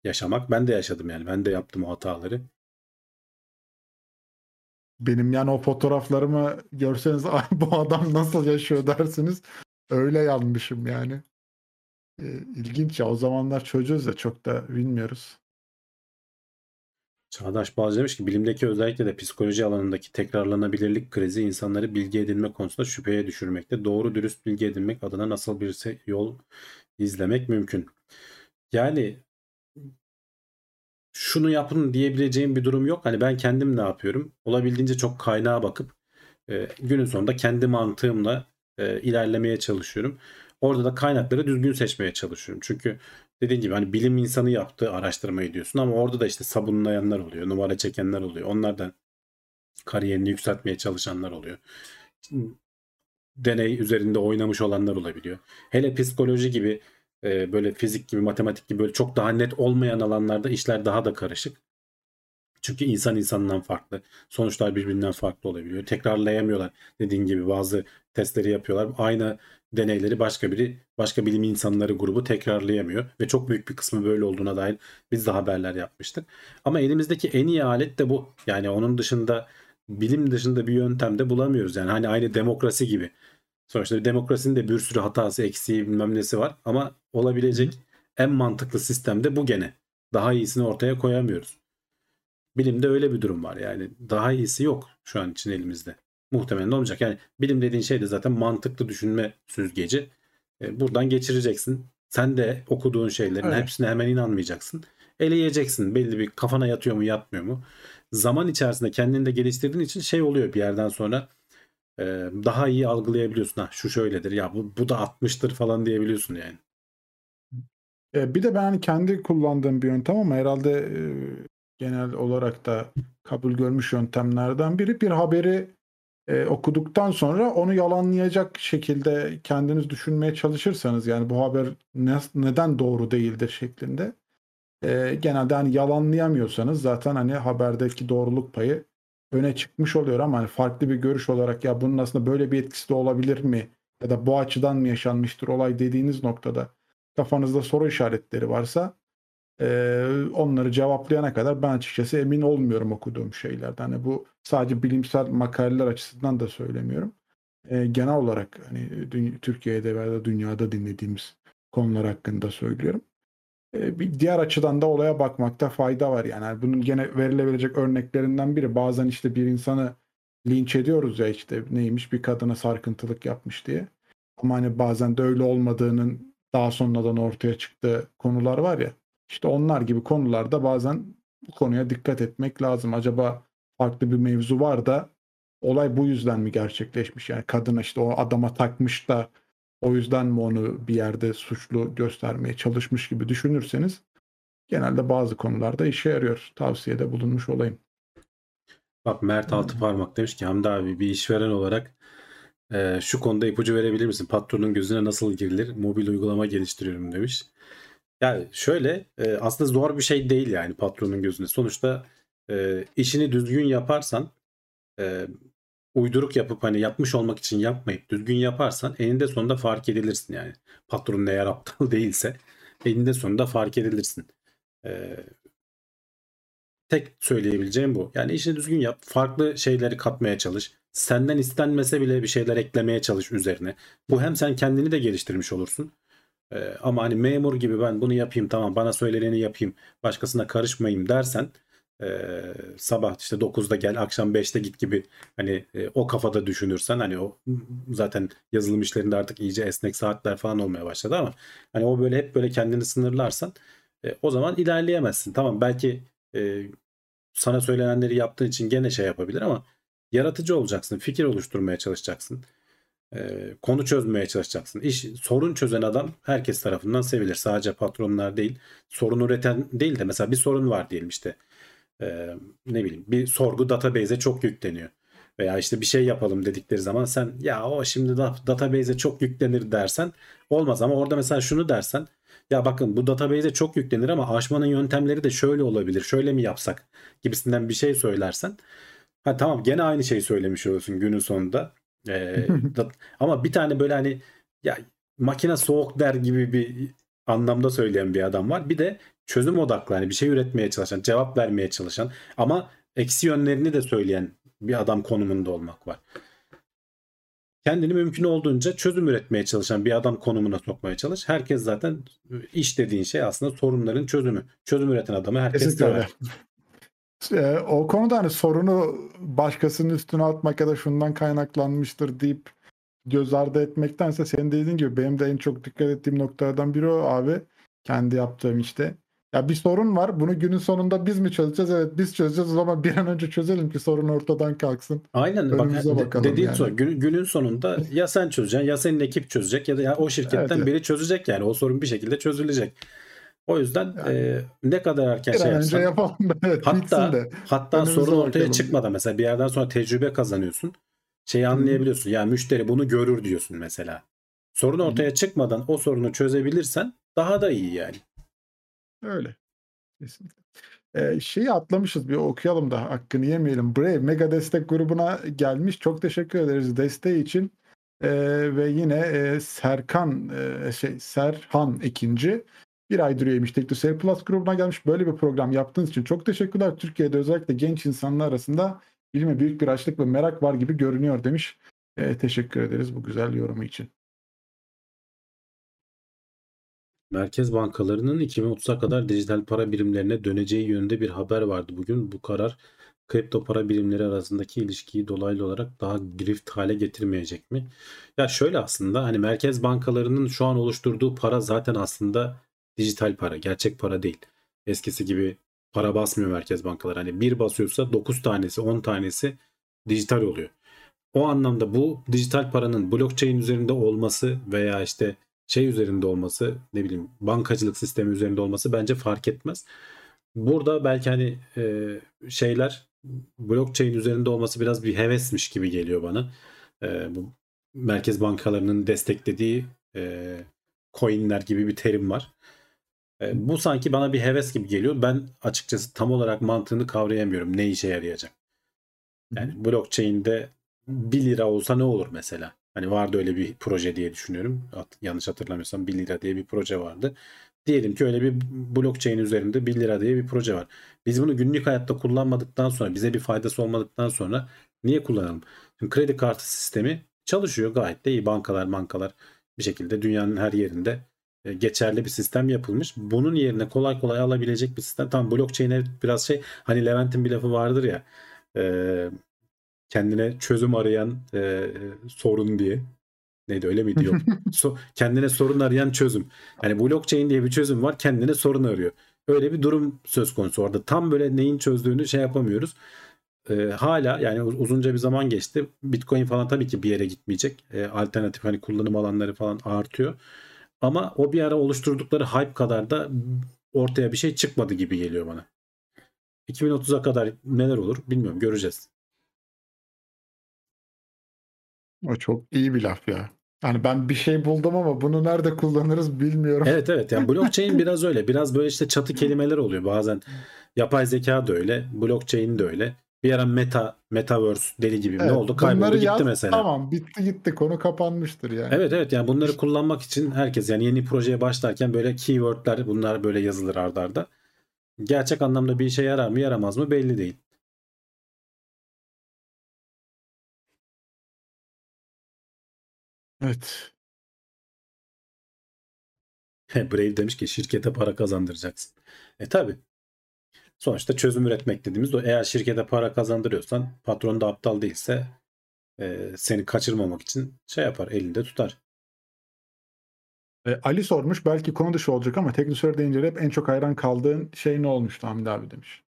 yaşamak. Ben de yaşadım yani. Ben de yaptım o hataları. benim yani o fotoğraflarımı görseniz "Ay, bu adam nasıl yaşıyor dersiniz. Öyle yanmışım yani. Ee, ilginç ya o zamanlar çocuğuz ya çok da bilmiyoruz. Çağdaş Bağcı demiş ki bilimdeki özellikle de psikoloji alanındaki tekrarlanabilirlik krizi insanları bilgi edinme konusunda şüpheye düşürmekte. Doğru dürüst bilgi edinmek adına nasıl bir yol izlemek mümkün? Yani şunu yapın diyebileceğim bir durum yok. Hani ben kendim ne yapıyorum? Olabildiğince çok kaynağa bakıp e, günün sonunda kendi mantığımla e, ilerlemeye çalışıyorum. Orada da kaynakları düzgün seçmeye çalışıyorum. Çünkü dediğin gibi hani bilim insanı yaptığı araştırmayı diyorsun ama orada da işte sabunlayanlar oluyor, numara çekenler oluyor. Onlardan kariyerini yükseltmeye çalışanlar oluyor. Deney üzerinde oynamış olanlar olabiliyor. Hele psikoloji gibi e, böyle fizik gibi matematik gibi böyle çok daha net olmayan alanlarda işler daha da karışık. Çünkü insan insandan farklı. Sonuçlar birbirinden farklı olabiliyor. Tekrarlayamıyorlar. Dediğin gibi bazı testleri yapıyorlar. Aynı deneyleri başka biri, başka bilim insanları grubu tekrarlayamıyor. Ve çok büyük bir kısmı böyle olduğuna dair biz de haberler yapmıştık. Ama elimizdeki en iyi alet de bu. Yani onun dışında bilim dışında bir yöntem de bulamıyoruz. Yani hani aynı demokrasi gibi. Sonuçta demokrasinin de bir sürü hatası, eksiği bilmem nesi var. Ama olabilecek en mantıklı sistem de bu gene. Daha iyisini ortaya koyamıyoruz. Bilimde öyle bir durum var yani. Daha iyisi yok şu an için elimizde. Muhtemelen olmayacak. Yani bilim dediğin şey de zaten mantıklı düşünme süzgeci. E, buradan geçireceksin. Sen de okuduğun şeylerin Evet. hepsine hemen inanmayacaksın. Eleyeceksin. Belli bir kafana yatıyor mu yatmıyor mu. Zaman içerisinde kendini de geliştirdiğin için şey oluyor bir yerden sonra e, daha iyi algılayabiliyorsun. Ha şu şöyledir ya bu, bu da 60'tır falan diyebiliyorsun yani. E, bir de ben kendi kullandığım bir yöntem ama herhalde e, genel olarak da kabul görmüş yöntemlerden biri bir haberi e, okuduktan sonra onu yalanlayacak şekilde kendiniz düşünmeye çalışırsanız yani bu haber ne- neden doğru değildir şeklinde e, genelde hani yalanlayamıyorsanız zaten hani haberdeki doğruluk payı öne çıkmış oluyor. Ama hani farklı bir görüş olarak ya bunun aslında böyle bir etkisi de olabilir mi? Ya da bu açıdan mı yaşanmıştır olay? dediğiniz noktada kafanızda soru işaretleri varsa e, onları cevaplayana kadar ben açıkçası emin olmuyorum okuduğum şeylerden. Hani bu sadece bilimsel makaleler açısından da söylemiyorum. E, genel olarak hani Türkiye'de veya da dünyada dinlediğimiz konular hakkında söylüyorum. E, bir diğer açıdan da olaya bakmakta fayda var. Yani Hani bunun gene verilebilecek örneklerinden biri bazen işte bir insanı linç ediyoruz ya işte neymiş bir kadına sarkıntılık yapmış diye. Ama hani bazen de öyle olmadığının daha sonradan ortaya çıktığı konular var ya. İşte onlar gibi konularda bazen bu konuya dikkat etmek lazım. Acaba farklı bir mevzu var da olay bu yüzden mi gerçekleşmiş? Yani kadın işte o adama takmış da o yüzden mi onu bir yerde suçlu göstermeye çalışmış gibi düşünürseniz genelde bazı konularda işe yarıyor. Tavsiyede bulunmuş olayım. Bak Mert altı parmak demiş ki Hamdi abi bir işveren olarak e, şu konuda ipucu verebilir misin? Patronun gözüne nasıl girilir? Mobil uygulama geliştiriyorum demiş. Yani şöyle e, aslında zor bir şey değil yani patronun gözünde. Sonuçta e, işini düzgün yaparsan e, uyduruk yapıp hani yapmış olmak için yapmayıp düzgün yaparsan eninde sonunda fark edilirsin yani. Patronun eğer aptal [LAUGHS] değilse eninde sonunda fark edilirsin. E, tek söyleyebileceğim bu. Yani işini düzgün yap. Farklı şeyleri katmaya çalış. Senden istenmese bile bir şeyler eklemeye çalış üzerine. Bu hem sen kendini de geliştirmiş olursun. Ee, ama hani memur gibi ben bunu yapayım tamam bana söyleneni yapayım başkasına karışmayayım dersen e, sabah işte 9'da gel akşam 5'te git gibi hani e, o kafada düşünürsen hani o zaten yazılım işlerinde artık iyice esnek saatler falan olmaya başladı ama hani o böyle hep böyle kendini sınırlarsan e, o zaman ilerleyemezsin. Tamam belki e, sana söylenenleri yaptığın için gene şey yapabilir ama yaratıcı olacaksın, fikir oluşturmaya çalışacaksın. E, konu çözmeye çalışacaksın. İş sorun çözen adam herkes tarafından sevilir. Sadece patronlar değil. Sorun üreten değil de mesela bir sorun var diyelim işte. E, ne bileyim bir sorgu database'e çok yükleniyor. Veya işte bir şey yapalım dedikleri zaman sen ya o şimdi da, database'e çok yüklenir dersen olmaz ama orada mesela şunu dersen ya bakın bu database'e çok yüklenir ama aşmanın yöntemleri de şöyle olabilir. Şöyle mi yapsak gibisinden bir şey söylersen. Ha tamam gene aynı şeyi söylemiş olursun günün sonunda. Ee, [LAUGHS] da, ama bir tane böyle hani ya makine soğuk der gibi bir anlamda söyleyen bir adam var. Bir de çözüm odaklı hani bir şey üretmeye çalışan, cevap vermeye çalışan ama eksi yönlerini de söyleyen bir adam konumunda olmak var kendini mümkün olduğunca çözüm üretmeye çalışan bir adam konumuna sokmaya çalış. Herkes zaten iş dediğin şey aslında sorunların çözümü. Çözüm üreten adamı herkes Kesinlikle sever. o konuda hani sorunu başkasının üstüne atmak ya da şundan kaynaklanmıştır deyip göz ardı etmektense senin dediğin gibi benim de en çok dikkat ettiğim noktalardan biri o abi. Kendi yaptığım işte. Ya bir sorun var. Bunu günün sonunda biz mi çözeceğiz? Evet biz çözeceğiz. O zaman bir an önce çözelim ki sorun ortadan kalksın. Aynen. Önümüze Bak, bakalım dediğin yani. Gün, günün sonunda ya sen çözeceksin ya senin ekip çözecek ya da ya o şirketten evet, biri çözecek yani. O sorun bir şekilde çözülecek. O yüzden yani, e, ne kadar erken bir şey yapsan. önce yapalım. Evet, hatta de. hatta Önümüze sorun ortaya bakalım. çıkmadan mesela bir yerden sonra tecrübe kazanıyorsun. Şeyi anlayabiliyorsun. Hmm. Ya müşteri bunu görür diyorsun mesela. Sorun ortaya çıkmadan o sorunu çözebilirsen daha da iyi yani. Öyle. Kesinlikle. Eee, şeyi atlamışız bir okuyalım da hakkını yemeyelim. Brave Mega Destek grubuna gelmiş. Çok teşekkür ederiz desteği için. Eee, ve yine, eee, Serkan, eee, şey Serhan ikinci bir aydır üyeymiş. TeknoSeyir Plus grubuna gelmiş. Böyle bir program yaptığınız için çok teşekkürler. Türkiye'de özellikle genç insanlar arasında bilime büyük bir açlık ve merak var gibi görünüyor demiş. Eee, teşekkür ederiz bu güzel yorumu için. Merkez bankalarının 2030'a kadar dijital para birimlerine döneceği yönünde bir haber vardı bugün. Bu karar kripto para birimleri arasındaki ilişkiyi dolaylı olarak daha grift hale getirmeyecek mi? Ya şöyle aslında hani merkez bankalarının şu an oluşturduğu para zaten aslında dijital para, gerçek para değil. Eskisi gibi para basmıyor merkez bankaları. Hani bir basıyorsa 9 tanesi, 10 tanesi dijital oluyor. O anlamda bu dijital paranın blockchain üzerinde olması veya işte şey üzerinde olması ne bileyim bankacılık sistemi üzerinde olması bence fark etmez. Burada belki hani e, şeyler blockchain üzerinde olması biraz bir hevesmiş gibi geliyor bana. E, bu merkez bankalarının desteklediği e, coinler gibi bir terim var. E, bu sanki bana bir heves gibi geliyor. Ben açıkçası tam olarak mantığını kavrayamıyorum. Ne işe yarayacak? Yani blockchain'de 1 lira olsa ne olur mesela? Hani vardı öyle bir proje diye düşünüyorum. Yanlış hatırlamıyorsam 1 lira diye bir proje vardı. Diyelim ki öyle bir blockchain üzerinde 1 lira diye bir proje var. Biz bunu günlük hayatta kullanmadıktan sonra bize bir faydası olmadıktan sonra niye kullanalım? Şimdi kredi kartı sistemi çalışıyor gayet de iyi. Bankalar bankalar bir şekilde dünyanın her yerinde geçerli bir sistem yapılmış. Bunun yerine kolay kolay alabilecek bir sistem. Tam blockchain'e biraz şey hani Levent'in bir lafı vardır ya e, kendine çözüm arayan e, sorun diye. Neydi öyle miydi? Yok. [LAUGHS] so, kendine sorun arayan çözüm. Hani blockchain diye bir çözüm var kendine sorun arıyor. Öyle bir durum söz konusu orada. Tam böyle neyin çözdüğünü şey yapamıyoruz. e, hala yani uz- uzunca bir zaman geçti. Bitcoin falan tabii ki bir yere gitmeyecek. E, alternatif hani kullanım alanları falan artıyor. Ama o bir ara oluşturdukları hype kadar da ortaya bir şey çıkmadı gibi geliyor bana. 2030'a kadar neler olur bilmiyorum göreceğiz. O çok iyi bir laf ya. Yani ben bir şey buldum ama bunu nerede kullanırız bilmiyorum. Evet evet yani blockchain [LAUGHS] biraz öyle. Biraz böyle işte çatı kelimeler oluyor. Bazen yapay zeka da öyle. Blockchain de öyle. Bir ara meta, metaverse deli gibi ne Evet, oldu? Kayboldu gitti yaz, mesela. Tamam bitti gitti konu kapanmıştır yani. Evet evet yani bunları kullanmak için herkes yani yeni projeye başlarken böyle keywordler bunlar böyle yazılır ardarda. arda. Gerçek anlamda bir işe yarar mı yaramaz mı belli değil. Evet. [LAUGHS] Brave demiş ki şirkete para kazandıracaksın. E tabi. Sonuçta çözüm üretmek dediğimiz o. Eğer şirkete para kazandırıyorsan patron da aptal değilse e, seni kaçırmamak için şey yapar elinde tutar. E, Ali sormuş belki konu dışı olacak ama teknosferi deyince hep en çok hayran kaldığın şey ne olmuştu Hamdi abi demiş.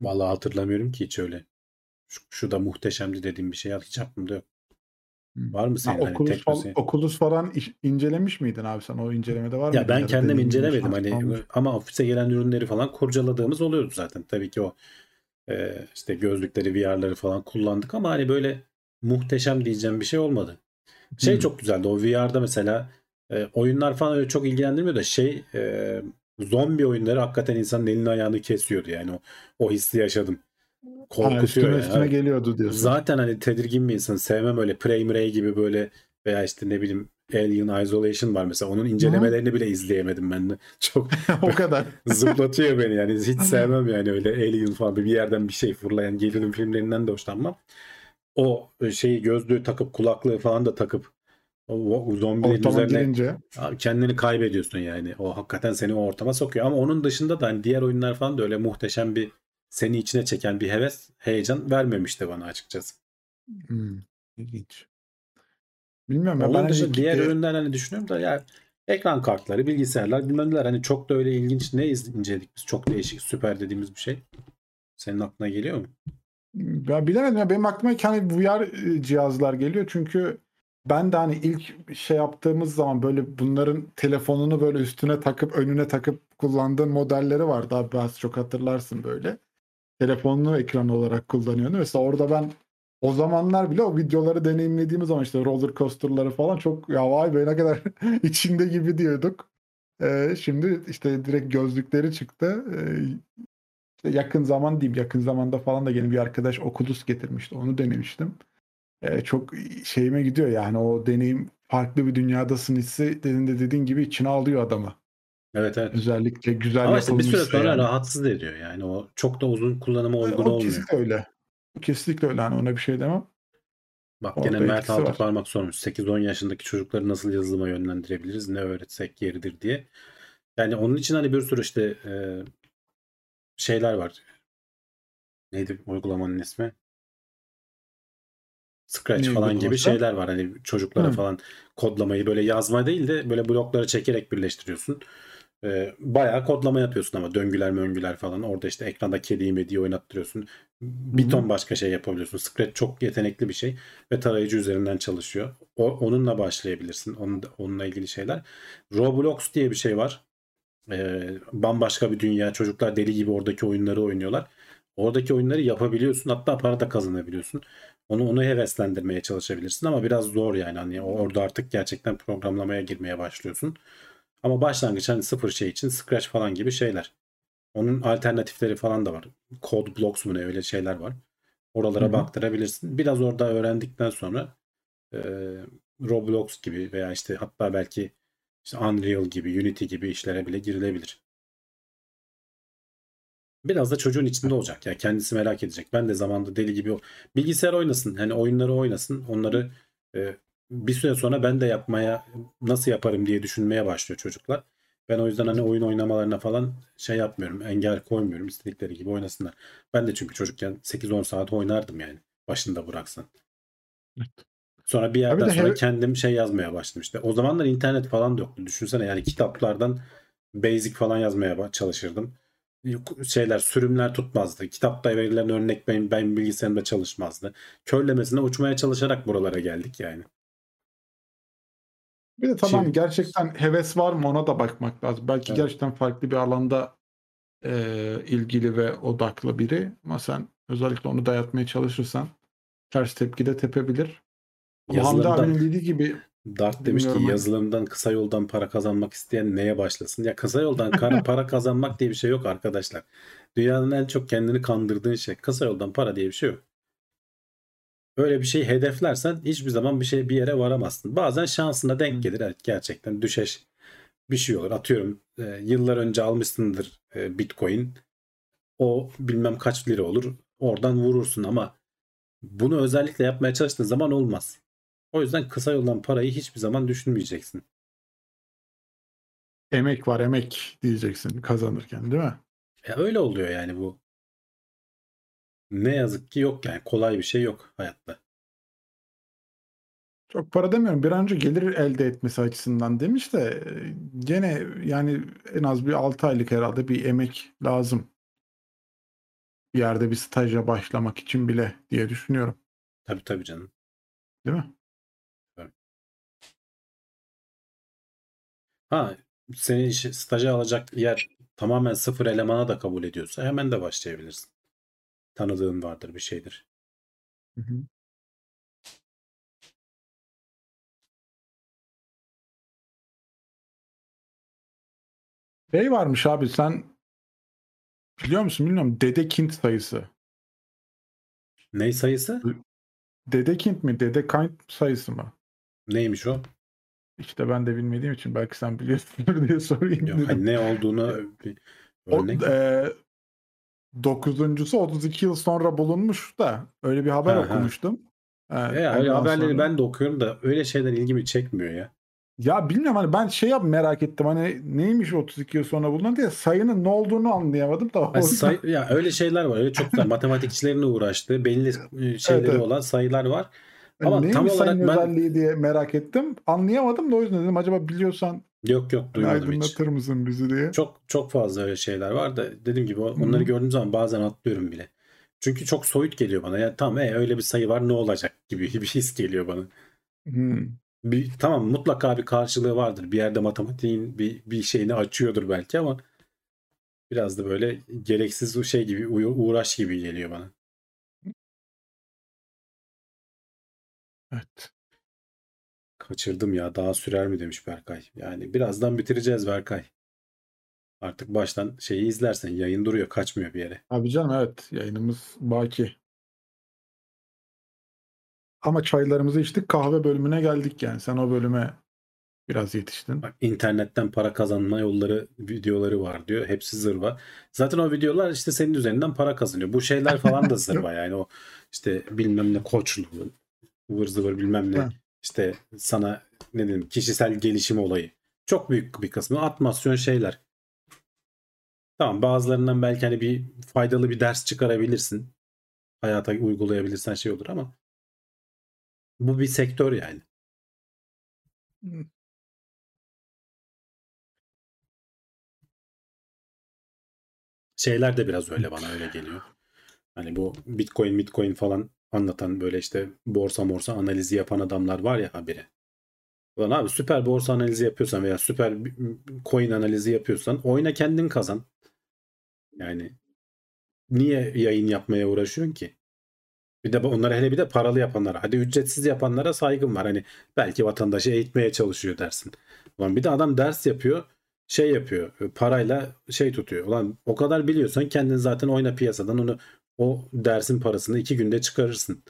Vallahi hatırlamıyorum ki hiç öyle. Şu, şu da muhteşemdi dediğim bir şey hiç aklımda yok. Var mı Ha, senin hani Oculus, fal- senin? Oculus falan iş- incelemiş miydin abi sen? O incelemede var mı? Ya ben kendim incelemedim hani ama ofise gelen ürünleri falan kurcaladığımız oluyordu zaten. Tabii ki o e, işte gözlükleri, VR'ları falan kullandık ama hani böyle muhteşem diyeceğim bir şey olmadı. Şey Hmm. çok güzeldi. O VR'da mesela e, oyunlar falan öyle çok ilgilendirmiyor da şey e, zombi oyunları hakikaten insanın elini ayağını kesiyordu yani o, o hissi yaşadım. Ha, Korkutuyor üstüne yani. üstüne geliyordu diyorsun. Zaten hani tedirgin bir insan. Sevmem öyle Prey Mrey gibi böyle veya işte ne bileyim Alien Isolation var mesela. Onun incelemelerini bile izleyemedim ben de. [LAUGHS] Çok [LAUGHS] o kadar. [LAUGHS] zıplatıyor beni yani. Hiç sevmem yani öyle Alien falan bir yerden bir şey fırlayan gerilim filmlerinden de hoşlanmam. O şeyi gözlüğü takıp kulaklığı falan da takıp o, o zombilerin Ortama üzerine girince. kendini kaybediyorsun yani. O hakikaten seni o ortama sokuyor. Ama onun dışında da hani diğer oyunlar falan da öyle muhteşem bir seni içine çeken bir heves, heyecan vermemişti bana açıkçası. Hmm, ilginç. Bilmiyorum ya Onun ben dışında diğer e, ürünler hani düşünüyorum da ya ekran kartları, bilgisayarlar bilmem neler hani çok da öyle ilginç ne inceledik biz çok değişik süper dediğimiz bir şey. Senin aklına geliyor mu? Ya bilemedim ya benim aklıma ilk hani VR cihazlar geliyor çünkü ben de hani ilk şey yaptığımız zaman böyle bunların telefonunu böyle üstüne takıp önüne takıp kullandığım modelleri vardı abi az çok hatırlarsın böyle. Telefonunu ekran olarak kullanıyordu. Mesela orada ben o zamanlar bile o videoları deneyimlediğimiz zaman işte roller coaster'ları falan çok ya vay be ne kadar [LAUGHS] içinde gibi diyorduk. Ee, şimdi işte direkt gözlükleri çıktı. Ee, işte yakın zaman diyeyim yakın zamanda falan da yeni bir arkadaş Oculus getirmişti. Onu denemiştim. Ee, çok şeyime gidiyor yani o deneyim farklı bir dünyadasın hissi dediğin de dediğin gibi içine alıyor adamı. Evet evet. Özellikle güzel Ama işte bir süre sonra yani. rahatsız da ediyor yani o çok da uzun kullanıma uygun o olmuyor. kesinlikle öyle. Kesinlikle öyle hani ona bir şey demem. Bak Orada gene Mert altı var. parmak sormuş. 8-10 yaşındaki çocukları nasıl yazılıma yönlendirebiliriz? Ne öğretsek yeridir diye. Yani onun için hani bir sürü işte e, şeyler var. Neydi uygulamanın ismi? Scratch Ne falan gibi şeyler var. Hani çocuklara Hı. falan kodlamayı böyle yazma değil de böyle blokları çekerek birleştiriyorsun. E, bayağı kodlama yapıyorsun ama döngüler möngüler falan. Orada işte ekranda kediyi mediyi oynattırıyorsun. Bir ton başka şey yapabiliyorsun. Scratch çok yetenekli bir şey ve tarayıcı üzerinden çalışıyor. O, onunla başlayabilirsin. Onun, onunla ilgili şeyler. Roblox diye bir şey var. Ee, bambaşka bir dünya. Çocuklar deli gibi oradaki oyunları oynuyorlar. Oradaki oyunları yapabiliyorsun. Hatta para da kazanabiliyorsun. Onu onu heveslendirmeye çalışabilirsin ama biraz zor yani. Hani orada artık gerçekten programlamaya girmeye başlıyorsun. Ama başlangıç hani sıfır şey için Scratch falan gibi şeyler. Onun alternatifleri falan da var. Code Blocks mu ne öyle şeyler var. Oralara Hı hı. baktırabilirsin. Biraz orada öğrendikten sonra e, Roblox gibi veya işte hatta belki işte Unreal gibi, Unity gibi işlere bile girilebilir. Biraz da çocuğun içinde olacak. Ya kendisi merak edecek. Ben de zamanda deli gibi bilgisayar oynasın. Hani oyunları oynasın. Onları e, bir süre sonra ben de yapmaya nasıl yaparım diye düşünmeye başlıyor çocuklar. Ben o yüzden hani oyun oynamalarına falan şey yapmıyorum. Engel koymuyorum. İstedikleri gibi oynasınlar. Ben de çünkü çocukken 8-10 saat oynardım yani. Başında bıraksan. Sonra bir yerden de sonra heve- kendim şey yazmaya başladım işte. O zamanlar internet falan da yoktu. Düşünsene yani kitaplardan basic falan yazmaya çalışırdım. şeyler sürümler tutmazdı. Kitapta verilen örnek benim, benim bilgisayarımda çalışmazdı. Körlemesine uçmaya çalışarak buralara geldik yani. Bir de tamam Şimdi- gerçekten heves var mı ona da bakmak lazım. Belki Evet. gerçekten farklı bir alanda e, ilgili ve odaklı biri ama sen özellikle onu dayatmaya çalışırsan ters tepki de tepebilir. Hamdi abinin dediği gibi Dart demiş ki yazılımdan kısa yoldan para kazanmak isteyen neye başlasın? Ya kısa yoldan [LAUGHS] para kazanmak diye bir şey yok arkadaşlar. Dünyanın en çok kendini kandırdığın şey. Kısa yoldan para diye bir şey yok. Öyle bir şey hedeflersen hiçbir zaman bir şey bir yere varamazsın. Bazen şansına denk gelir. Evet, gerçekten düşeş bir şey olur. Atıyorum e, yıllar önce almışsındır e, Bitcoin. O bilmem kaç lira olur. Oradan vurursun ama bunu özellikle yapmaya çalıştığın zaman olmaz. O yüzden kısa yoldan parayı hiçbir zaman düşünmeyeceksin. emek var emek diyeceksin kazanırken değil mi? Ya öyle oluyor yani bu. Ne yazık ki yok yani kolay bir şey yok hayatta. Çok para demiyorum. Bir an önce gelir elde etmesi açısından demiş de e, gene yani en az bir 6 aylık herhalde bir emek lazım. Bir yerde bir staja başlamak için bile diye düşünüyorum. Tabii tabii canım. Değil mi? Ha seni staja alacak yer tamamen sıfır elemana da kabul ediyorsa hemen de başlayabilirsin. Tanıdığın vardır bir şeydir. Hı hı. Şey varmış abi sen biliyor musun bilmiyorum Dedekind sayısı. Ney sayısı? Dedekind mi? Dedekind sayısı mı? Neymiş o? İşte ben de bilmediğim için belki sen biliyorsundur diye sorayım Yok, hani ne olduğunu bir O, örnek. e, dokuzuncusu 32 yıl sonra bulunmuş da öyle bir haber Ha, ha. okumuştum. E, Ya, öyle haberleri sonra- ben de okuyorum da öyle şeyler ilgimi çekmiyor ya. Ya bilmiyorum hani ben şey yap merak ettim hani neymiş 32 yıl sonra bulunan diye sayının ne olduğunu anlayamadım da. O- say- ya öyle şeyler var. Öyle çok güzel [LAUGHS] matematikçilerin uğraştığı belli şeyleri evet. olan sayılar var. hani ama neymiş tam olarak ben- özelliği diye merak ettim. Anlayamadım da o yüzden dedim acaba biliyorsan Yok yok duymadım hiç. aydınlatır mısın bizi diye. Çok çok fazla öyle şeyler var da dediğim gibi onları Hı. gördüğüm zaman bazen atlıyorum bile. Çünkü çok soyut geliyor bana. Ya tamam e, öyle bir sayı var ne olacak gibi [LAUGHS] bir his geliyor bana. Hmm. Bir, tamam mutlaka bir karşılığı vardır. Bir yerde matematiğin bir, bir şeyini açıyordur belki ama biraz da böyle gereksiz şey gibi uğraş gibi geliyor bana. Evet. Kaçırdım ya daha sürer mi demiş Berkay. Yani birazdan bitireceğiz Berkay. Artık baştan şeyi izlersen yayın duruyor kaçmıyor bir yere. Abi canım evet yayınımız baki. Ama çaylarımızı içtik kahve bölümüne geldik yani. Sen o bölüme biraz yetiştin. Bak internetten para kazanma yolları videoları var diyor. Hepsi zırva. Zaten o videolar işte senin üzerinden para kazanıyor. Bu şeyler falan da [LAUGHS] zırva yani o işte bilmem ne koçlu ıvır zıvır bilmem ne Ha. İşte sana ne diyeyim kişisel gelişim olayı. Çok büyük bir kısmı atmasyon şeyler. Tamam bazılarından belki hani bir faydalı bir ders çıkarabilirsin. Hayata uygulayabilirsen şey olur ama bu bir sektör yani. şeyler de biraz öyle bana öyle geliyor. Hani bu Bitcoin, Bitcoin falan anlatan böyle işte borsa morsa analizi yapan adamlar var ya habire. Ulan abi süper borsa analizi yapıyorsan veya süper coin analizi yapıyorsan oyna kendin kazan. Yani niye yayın yapmaya uğraşıyorsun ki? Bir de onlara hele bir de paralı yapanlara. Hadi ücretsiz yapanlara saygım var. Hani belki vatandaşı eğitmeye çalışıyor dersin. Ulan bir de adam ders yapıyor şey yapıyor e, parayla şey tutuyor. Ulan o kadar biliyorsan kendin zaten oyna piyasadan onu o dersin parasını iki günde çıkarırsın.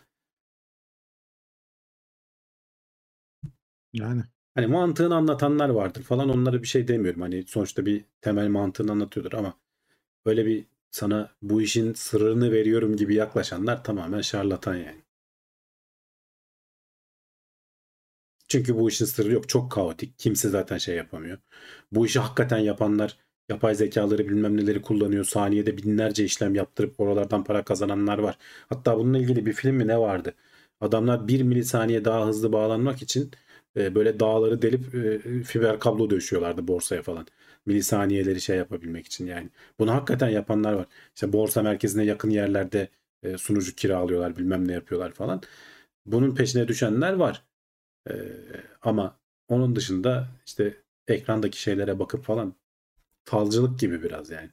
Yani Hani mantığını anlatanlar vardır falan onlara bir şey demiyorum. Hani sonuçta bir temel mantığını anlatıyordur ama böyle bir sana bu işin sırrını veriyorum gibi yaklaşanlar tamamen şarlatan yani. Çünkü bu işin sırrı yok. Çok kaotik. Kimse zaten şey yapamıyor. Bu işi hakikaten yapanlar yapay zekaları bilmem neleri kullanıyor. Saniyede binlerce işlem yaptırıp oralardan para kazananlar var. Hatta bununla ilgili bir film mi ne vardı? Adamlar bir milisaniye daha hızlı bağlanmak için e, böyle dağları delip e, fiber kablo döşüyorlardı borsaya falan. Milisaniyeleri şey yapabilmek için yani. Bunu hakikaten yapanlar var. İşte borsa merkezine yakın yerlerde e, sunucu kiralıyorlar bilmem ne yapıyorlar falan. Bunun peşine düşenler var. E, ama onun dışında işte ekrandaki şeylere bakıp falan falcılık gibi biraz yani.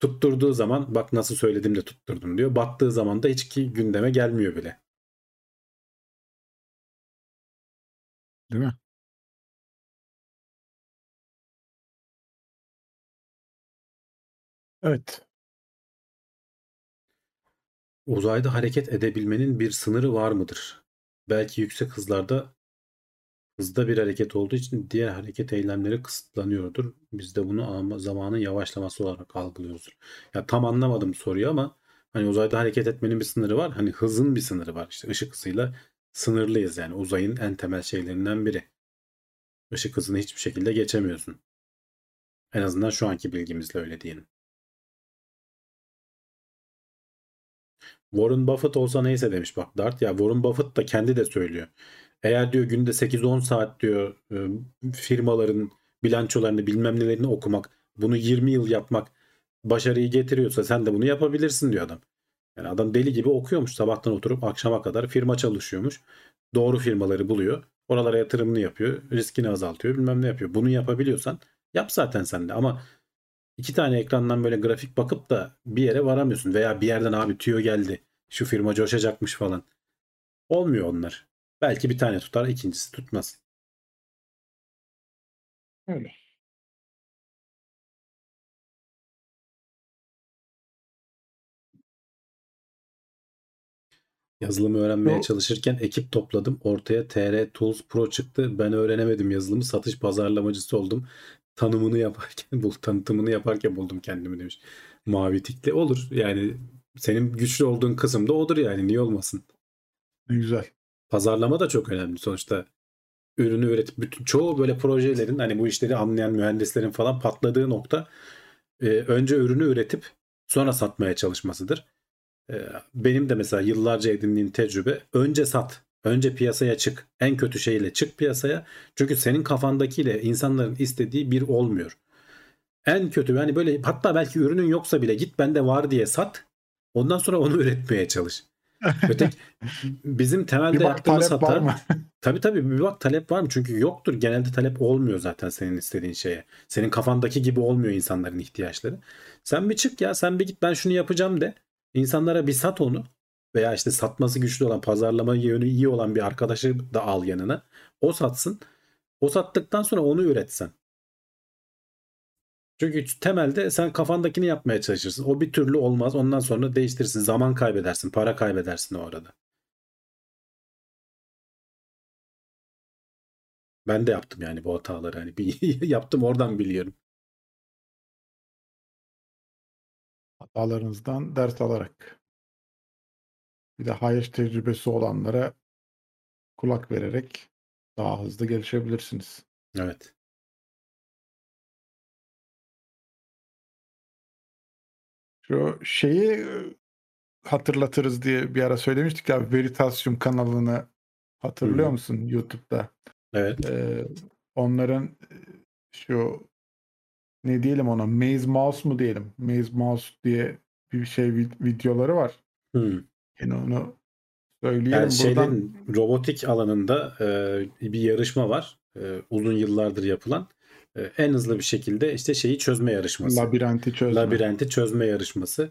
Tutturduğu zaman bak nasıl söyledim de tutturdum diyor. Battığı zaman da hiç ki gündeme gelmiyor bile. Değil mi? Evet. Uzayda hareket edebilmenin bir sınırı var mıdır? Belki yüksek hızlarda hızda bir hareket olduğu için diğer hareket eylemleri kısıtlanıyordur. Biz de bunu ama zamanın yavaşlaması olarak algılıyoruz. Ya tam anlamadım soruyu ama hani uzayda hareket etmenin bir sınırı var. Hani hızın bir sınırı var. İşte ışık hızıyla sınırlıyız yani. Uzayın en temel şeylerinden biri. Işık hızını hiçbir şekilde geçemiyorsun. En azından şu anki bilgimizle öyle diyelim. Warren Buffett olsa neyse demiş bak Dart. Ya Warren Buffett da kendi de söylüyor. Eğer diyor günde 8-10 saat diyor e, firmaların bilançolarını bilmem nelerini okumak, bunu 20 yıl yapmak başarıyı getiriyorsa sen de bunu yapabilirsin diyor adam. Yani adam deli gibi okuyormuş sabahtan oturup akşama kadar firma çalışıyormuş. Doğru firmaları buluyor. Oralara yatırımını yapıyor. Riskini azaltıyor. Bilmem ne yapıyor. Bunu yapabiliyorsan yap zaten sen de. Ama iki tane ekrandan böyle grafik bakıp da bir yere varamıyorsun. Veya bir yerden abi tüyo geldi. Şu firma coşacakmış falan. Olmuyor onlar. Belki bir tane tutar, ikincisi tutmaz. Öyle. Yazılımı öğrenmeye Yo- çalışırken ekip topladım. Ortaya TR Tools Pro çıktı. Ben öğrenemedim yazılımı. Satış pazarlamacısı oldum. Tanımını yaparken, bul, tanıtımını yaparken buldum kendimi demiş. Mavi tikli olur. Yani senin güçlü olduğun kısım da odur yani. Niye olmasın? Ne güzel. Pazarlama da çok önemli sonuçta. Ürünü üretip bütün çoğu böyle projelerin hani bu işleri anlayan mühendislerin falan patladığı nokta e, önce ürünü üretip sonra satmaya çalışmasıdır. E, benim de mesela yıllarca edindiğim tecrübe önce sat. Önce piyasaya çık. En kötü şeyle çık piyasaya. Çünkü senin kafandakiyle insanların istediği bir olmuyor. En kötü yani böyle hatta belki ürünün yoksa bile git bende var diye sat. Ondan sonra onu [LAUGHS] üretmeye çalış. [LAUGHS] Öteki bizim temelde Bir bak yaptığımız talep hata var mı? [LAUGHS] Tabii tabii bir bak talep var mı? Çünkü yoktur. Genelde talep olmuyor zaten senin istediğin şeye. Senin kafandaki gibi olmuyor insanların ihtiyaçları. Sen bir çık ya sen bir git ben şunu yapacağım de. İnsanlara bir sat onu. Veya işte satması güçlü olan, pazarlama yönü iyi olan bir arkadaşı da al yanına. O satsın. O sattıktan sonra onu üretsen. Çünkü temelde sen kafandakini yapmaya çalışırsın. O bir türlü olmaz. Ondan sonra değiştirirsin. Zaman kaybedersin. Para kaybedersin o arada. Ben de yaptım yani bu hataları. Hani bir [LAUGHS] yaptım oradan biliyorum. Hatalarınızdan ders alarak. Bir de hayır tecrübesi olanlara kulak vererek daha hızlı gelişebilirsiniz. Evet. Şu şeyi hatırlatırız diye bir ara söylemiştik ya Veritasium kanalını hatırlıyor Hı hı. musun YouTube'da? Evet. Ee, onların şu ne diyelim ona Maze Mouse mu diyelim? Maze Mouse diye bir şey vid- videoları var. Hmm. Yine onu söyleyelim Yani buradan. şeylerin robotik alanında e, bir yarışma var. E, uzun yıllardır yapılan. E, en hızlı bir şekilde işte şeyi çözme yarışması. Labirenti çözme. Labirenti çözme yarışması.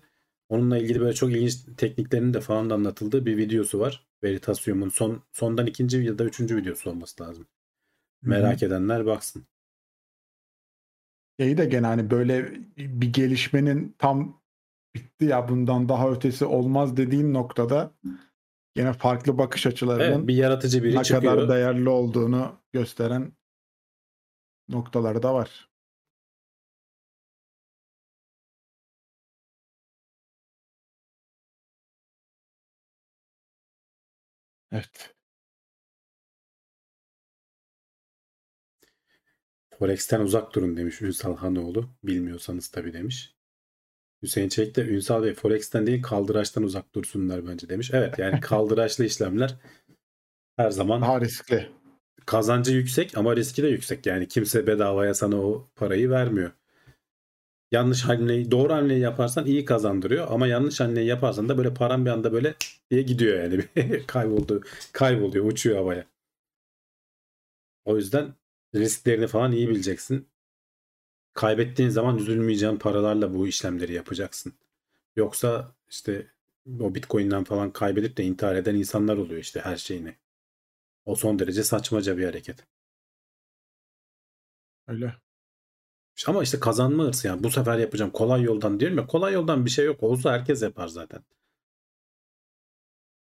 Onunla ilgili böyle çok ilginç tekniklerinin de falan da anlatıldığı bir videosu var. Veritasium'un son sondan ikinci ya da üçüncü videosu olması lazım. Hı hı. Merak edenler baksın. Şeyi de gene hani böyle bir gelişmenin tam bitti ya bundan daha ötesi olmaz dediğin noktada yine farklı bakış açılarının Evet, bir yaratıcı biri ne çıkıyor. kadar değerli olduğunu gösteren noktaları da var. Evet. Forex'ten uzak durun demiş Ünsal Hanoğlu. Bilmiyorsanız tabii demiş. Hüseyin Çelik de Ünsal Bey Forex'ten değil kaldıraçtan uzak dursunlar bence demiş. Evet yani [LAUGHS] kaldıraçlı işlemler her zaman Daha riskli. Kazancı yüksek ama riski de yüksek. Yani kimse bedavaya sana o parayı vermiyor. Yanlış hamleyi, doğru hamleyi yaparsan iyi kazandırıyor ama yanlış hamleyi yaparsan da böyle paran bir anda böyle diye gidiyor yani. [LAUGHS] Kayboldu, kayboluyor, uçuyor havaya. O yüzden risklerini falan iyi bileceksin. Kaybettiğin zaman üzülmeyeceğin paralarla bu işlemleri yapacaksın. Yoksa işte o Bitcoin'den falan kaybedip de intihar eden insanlar oluyor işte her şeyini. O son derece saçmaca bir hareket. Öyle. Ama işte kazanma hırsı yani bu sefer yapacağım kolay yoldan diyorum ya kolay yoldan bir şey yok olsa herkes yapar zaten.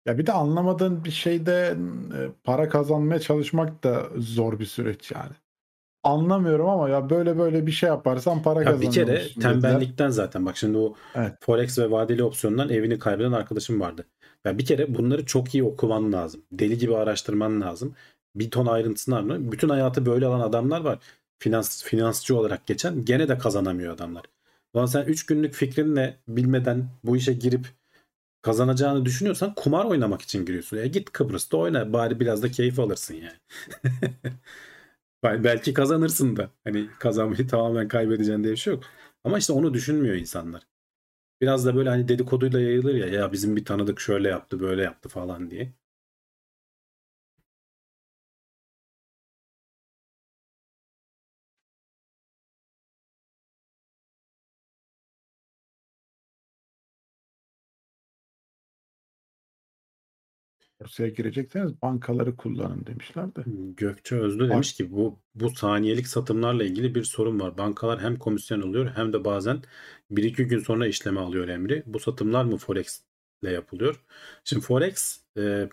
Ya bir de anlamadığın bir şeyde e, para kazanmaya çalışmak da zor bir süreç yani. Anlamıyorum ama ya böyle böyle bir şey yaparsan para Ya bir kere kazanıyormuşsun dediler. tembellikten zaten bak şimdi o Evet. Forex ve vadeli opsiyondan evini kaybeden arkadaşım vardı. Ya bir kere bunları çok iyi okuman lazım. Deli gibi araştırman lazım. Bir ton ayrıntısını anlıyor. Bütün hayatı böyle alan adamlar var. Finans, finansçı olarak geçen gene de kazanamıyor adamlar. Ulan sen 3 günlük fikrinle bilmeden bu işe girip kazanacağını düşünüyorsan kumar oynamak için giriyorsun. Ya git Kıbrıs'ta oyna bari biraz da keyif alırsın yani. [LAUGHS] Bel- Belki kazanırsın da. Hani kazanmayı tamamen kaybedeceksin diye bir şey yok. Ama işte onu düşünmüyor insanlar. Biraz da böyle hani dedikoduyla yayılır ya ya bizim bir tanıdık şöyle yaptı böyle yaptı falan diye. Borsaya girecekseniz bankaları kullanın demişler de. Gökçe Özlü demiş ki bu bu saniyelik satımlarla ilgili bir sorun var. Bankalar hem komisyon alıyor hem de bazen 1-2 gün sonra işleme alıyor emri. Bu satımlar mı Forex ile yapılıyor? Şimdi Forex e,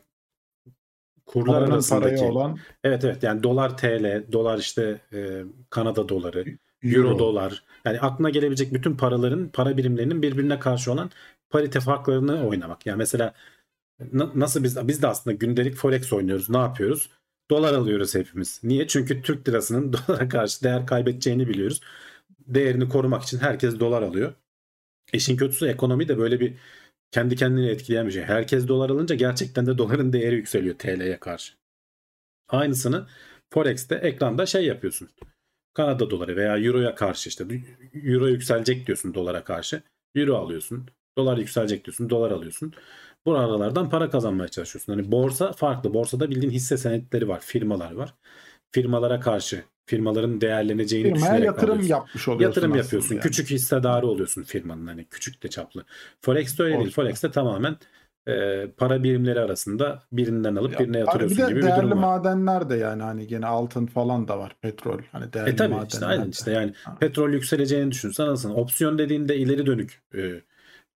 kurlar Paranın arasındaki olan evet evet yani dolar TL, dolar işte e, Kanada doları, Euro, dolar. Yani aklına gelebilecek bütün paraların, para birimlerinin birbirine karşı olan parite farklarını oynamak. Yani mesela nasıl biz biz de aslında gündelik forex oynuyoruz. Ne yapıyoruz? Dolar alıyoruz hepimiz. Niye? Çünkü Türk lirasının [LAUGHS] dolara karşı değer kaybedeceğini biliyoruz. Değerini korumak için herkes dolar alıyor. İşin kötüsü ekonomi de böyle bir kendi kendini etkileyen bir şey. Herkes dolar alınca gerçekten de doların [LAUGHS] değeri yükseliyor TL'ye karşı. Aynısını Forex'te ekranda şey yapıyorsun. Kanada doları veya Euro'ya karşı işte Euro yükselecek diyorsun dolara karşı. Euro alıyorsun. Dolar yükselecek diyorsun. Dolar alıyorsun. Bu aralardan para kazanmaya çalışıyorsun. Hani borsa farklı. Borsada bildiğin hisse senetleri var. Firmalar var. Firmalara karşı firmaların değerleneceğini firmaya düşünerek yatırım alıyorsun. yapmış oluyorsun. Yatırım yapıyorsun. yani. Küçük hissedarı oluyorsun firmanın hani küçük de çaplı. Forex'te öyle değil. Olsun. Forex'te tamamen e, para birimleri arasında birinden alıp Ya, birine hani yatırıyorsun bir de gibi bir değerli durum var. madenler de yani hani gene altın falan da var. Petrol hani değerli E tabii madenler işte aynen de. işte yani Ha. petrol yükseleceğini düşünsen aslında opsiyon dediğinde ileri dönük e,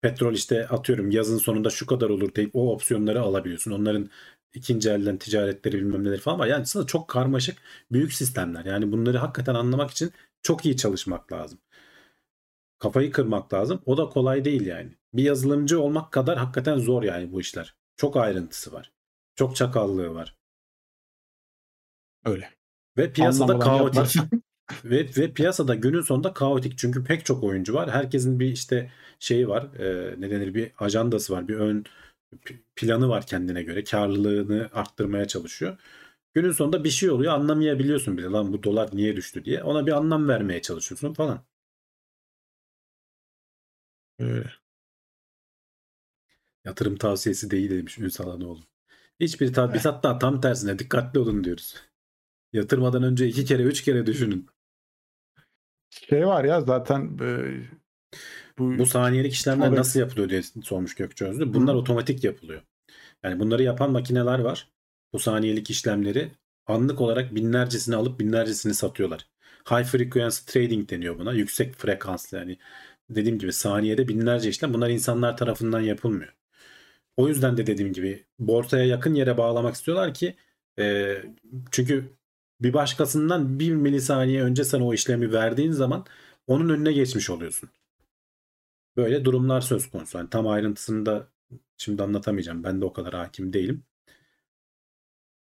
petrol işte atıyorum yazın sonunda şu kadar olur deyip o opsiyonları alabiliyorsun. Onların ikinci elden ticaretleri bilmem neleri falan var. Yani aslında çok karmaşık büyük sistemler. Yani bunları hakikaten anlamak için çok iyi çalışmak lazım. Kafayı kırmak lazım. O da kolay değil yani. Bir yazılımcı olmak kadar hakikaten zor yani bu işler. Çok ayrıntısı var. Çok çakallığı var. Öyle. Ve piyasada Anlamadan kaotik. Ve, ve piyasada günün sonunda kaotik. Çünkü pek çok oyuncu var. Herkesin bir işte şeyi var. E, ne denir bir ajandası var. Bir ön planı var kendine göre. Karlılığını arttırmaya çalışıyor. Günün sonunda bir şey oluyor anlamayabiliyorsun bile. Lan bu dolar niye düştü diye. Ona bir anlam vermeye çalışıyorsun falan. Öyle. Yatırım tavsiyesi değil demiş Ünsal Hanoğlu. Hiçbir tabi biz hatta tam tersine dikkatli olun diyoruz. Yatırmadan önce iki kere üç kere düşünün. Şey var ya zaten e, bu, Bu saniyelik işlemler Forex- nasıl yapılıyor diye sormuş Gökçe Özlü. Bunlar Hı. otomatik yapılıyor. Yani bunları yapan makineler var. Bu saniyelik işlemleri anlık olarak binlercesini alıp binlercesini satıyorlar. High frequency trading deniyor buna. Yüksek frekanslı yani dediğim gibi saniyede binlerce işlem. Bunlar insanlar tarafından yapılmıyor. O yüzden de dediğim gibi borsaya yakın yere bağlamak istiyorlar ki e, çünkü bir başkasından bir milisaniye önce sen o işlemi verdiğin zaman onun önüne geçmiş oluyorsun. Böyle durumlar söz konusu. Yani tam ayrıntısını da şimdi anlatamayacağım. Ben de o kadar hakim değilim.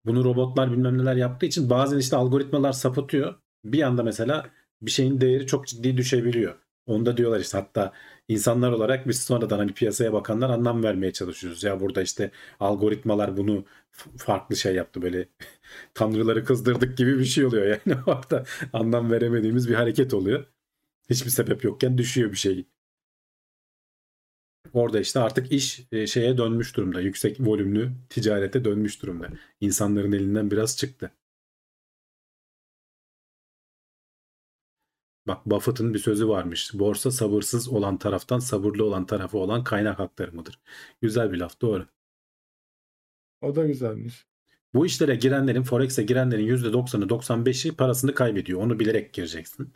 Bunu robotlar bilmem neler yaptığı için bazen işte algoritmalar sapıtıyor. Bir anda mesela bir şeyin değeri çok ciddi düşebiliyor. Onda diyorlar işte hatta insanlar olarak biz sonradan hani piyasaya bakanlar anlam vermeye çalışıyoruz. Ya burada işte algoritmalar bunu farklı şey yaptı böyle [LAUGHS] tanrıları kızdırdık gibi bir şey oluyor. Yani [LAUGHS] orada anlam veremediğimiz bir hareket oluyor. Hiçbir sebep yokken düşüyor bir şey. Orada işte artık iş e, şeye dönmüş durumda. Yüksek volümlü ticarete dönmüş durumda. İnsanların elinden biraz çıktı. Bak Buffett'ın bir sözü varmış. Borsa sabırsız olan taraftan sabırlı olan tarafı olan kaynak aktarımıdır. Güzel bir laf doğru. O da güzelmiş. Bu işlere girenlerin, Forex'e girenlerin %90'ı 95'i parasını kaybediyor. Onu bilerek gireceksin.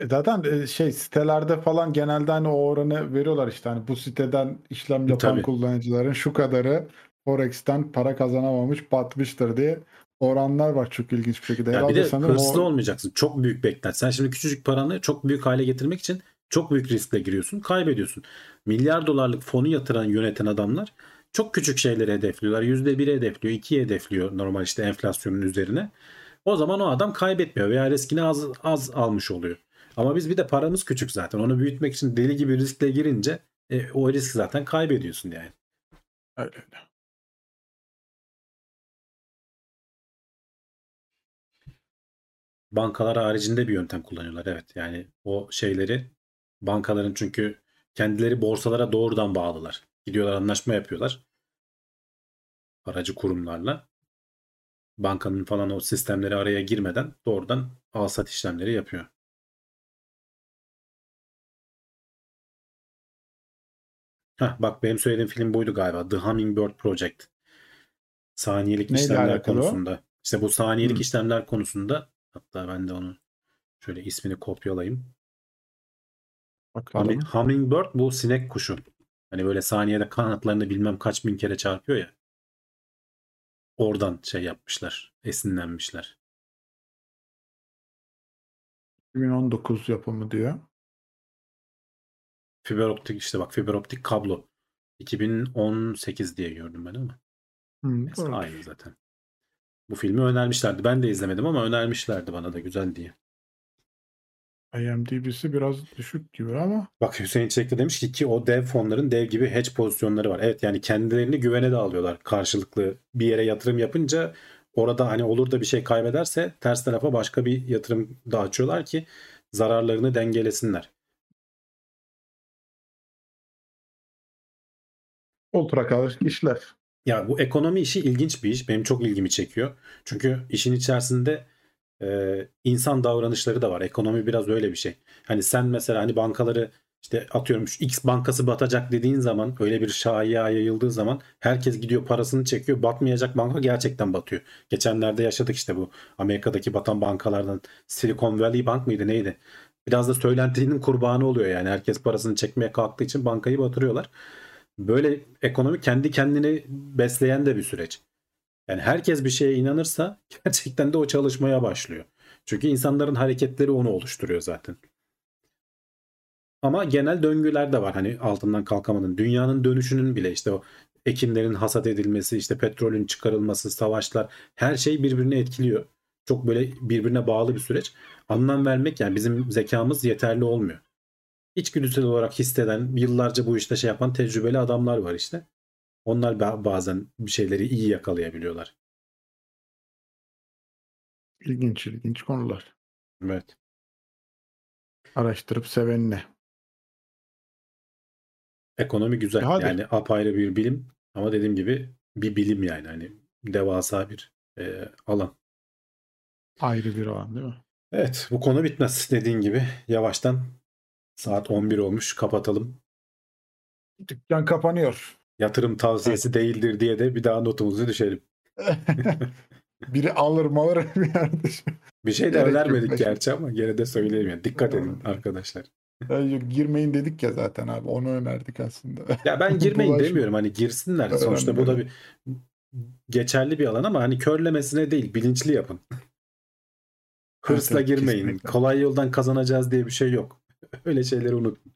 E Zaten e, şey sitelerde falan genelde hani o oranı veriyorlar işte hani bu siteden işlem yapan Tabii. kullanıcıların şu kadarı Forex'ten para kazanamamış batmıştır diye oranlar var çok ilginç bir şekilde. Ya bir de hırslı o- olmayacaksın. Çok büyük beklent. Sen şimdi küçücük paranı çok büyük hale getirmek için çok büyük riskle giriyorsun. Kaybediyorsun. Milyar dolarlık fonu yatıran yöneten adamlar çok küçük şeyleri hedefliyorlar. %1'i hedefliyor, 2'yi hedefliyor normal işte enflasyonun üzerine. O zaman o adam kaybetmiyor veya riskini az, az almış oluyor. Ama biz bir de paramız küçük zaten. Onu büyütmek için deli gibi riskle girince e, o risk zaten kaybediyorsun yani. Öyle öyle. Bankalar haricinde bir yöntem kullanıyorlar. Evet yani o şeyleri bankaların çünkü kendileri borsalara doğrudan bağlılar. Gidiyorlar anlaşma yapıyorlar. Aracı kurumlarla. Bankanın falan o sistemleri araya girmeden doğrudan alsat işlemleri yapıyor. Heh, bak benim söylediğim film buydu galiba. The Hummingbird Project. Saniyelik Neyle işlemler alakalı konusunda. İşte bu saniyelik Hmm. işlemler konusunda hatta ben de onu şöyle ismini kopyalayayım. Bakalım. Humi- Hummingbird bu sinek kuşu. Hani böyle saniyede kanatlarını bilmem kaç bin kere çarpıyor ya. Oradan şey yapmışlar. Esinlenmişler. 2019 yapımı diyor. Fiber optik işte bak fiber optik kablo. 2018 diye gördüm ben ama. Hmm, Neyse, aynı zaten. Bu filmi önermişlerdi. Ben de izlemedim ama önermişlerdi bana da güzel diye. IMDb'si biraz düşük gibi ama Bak Hüseyin Çelik de demiş ki ki o dev fonların dev gibi hedge pozisyonları var. Evet yani kendilerini güvene de alıyorlar karşılıklı bir yere yatırım yapınca orada hani olur da bir şey kaybederse ters tarafa başka bir yatırım da açıyorlar ki zararlarını dengelesinler. ultra karışık işler. Ya bu ekonomi işi ilginç bir iş. Benim çok ilgimi çekiyor. Çünkü işin içerisinde e, insan davranışları da var. Ekonomi biraz öyle bir şey. Hani sen mesela hani bankaları işte atıyorum şu X bankası batacak dediğin zaman öyle bir şaya yayıldığı zaman herkes gidiyor parasını çekiyor. Batmayacak banka gerçekten batıyor. Geçenlerde yaşadık işte bu Amerika'daki batan bankalardan Silicon Valley Bank mıydı neydi? Biraz da söylentinin kurbanı oluyor yani. Herkes parasını çekmeye kalktığı için bankayı batırıyorlar. Böyle ekonomi kendi kendini besleyen de bir süreç. Yani herkes bir şeye inanırsa [LAUGHS] gerçekten de o çalışmaya başlıyor. Çünkü insanların hareketleri onu oluşturuyor zaten. Ama genel döngüler de var. Hani altından kalkamadın. Dünyanın dönüşünün bile işte o ekinlerin hasat edilmesi, işte petrolün çıkarılması, savaşlar her şey birbirini etkiliyor. Çok böyle birbirine bağlı bir süreç. Anlam vermek yani bizim zekamız yeterli olmuyor. İçgüdüsel olarak hisseden, yıllarca bu işte şey yapan tecrübeli adamlar var işte. Onlar ba- bazen bir şeyleri iyi yakalayabiliyorlar. İlginç ilginç konular. Evet. Araştırıp sevenine. Ekonomi güzel. E hadi. Yani apayrı bir bilim ama dediğim gibi bir bilim yani hani devasa bir e, alan. Ayrı bir alan değil mi? Evet bu konu bitmez dediğin gibi yavaştan saat 11 olmuş kapatalım. Dükkan kapanıyor. Yatırım tavsiyesi değildir diye de bir daha notumuzu düşelim. [LAUGHS] Biri alır malır bir yerde. Bir şey de önermedik gerçi ama gene de söyleyeyim. yani. Dikkat edin arkadaşlar. Yani yok, girmeyin dedik ya zaten abi. Onu önerdik aslında. Ya ben [LAUGHS] girmeyin demiyorum hani girsinler. Önemli, Sonuçta bu da bir geçerli bir alan ama hani körlemesine değil bilinçli yapın. Hırsla evet, girmeyin. kesinlikle. Kolay yoldan kazanacağız diye bir şey yok. [LAUGHS] Öyle şeyleri unutun.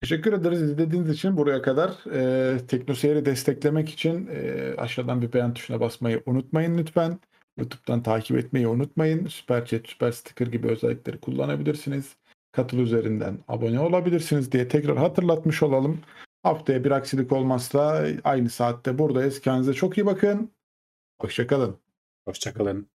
Teşekkür ederiz izlediğiniz için buraya kadar. E, Teknoseyir'i desteklemek için e, aşağıdan bir beğen tuşuna basmayı unutmayın lütfen. YouTube'dan takip etmeyi unutmayın. Süper Chat, Süper Sticker gibi özellikleri kullanabilirsiniz. Katıl üzerinden abone olabilirsiniz diye tekrar hatırlatmış olalım. Haftaya bir aksilik olmazsa aynı saatte buradayız. Kendinize çok iyi bakın. Hoşçakalın. Hoşçakalın.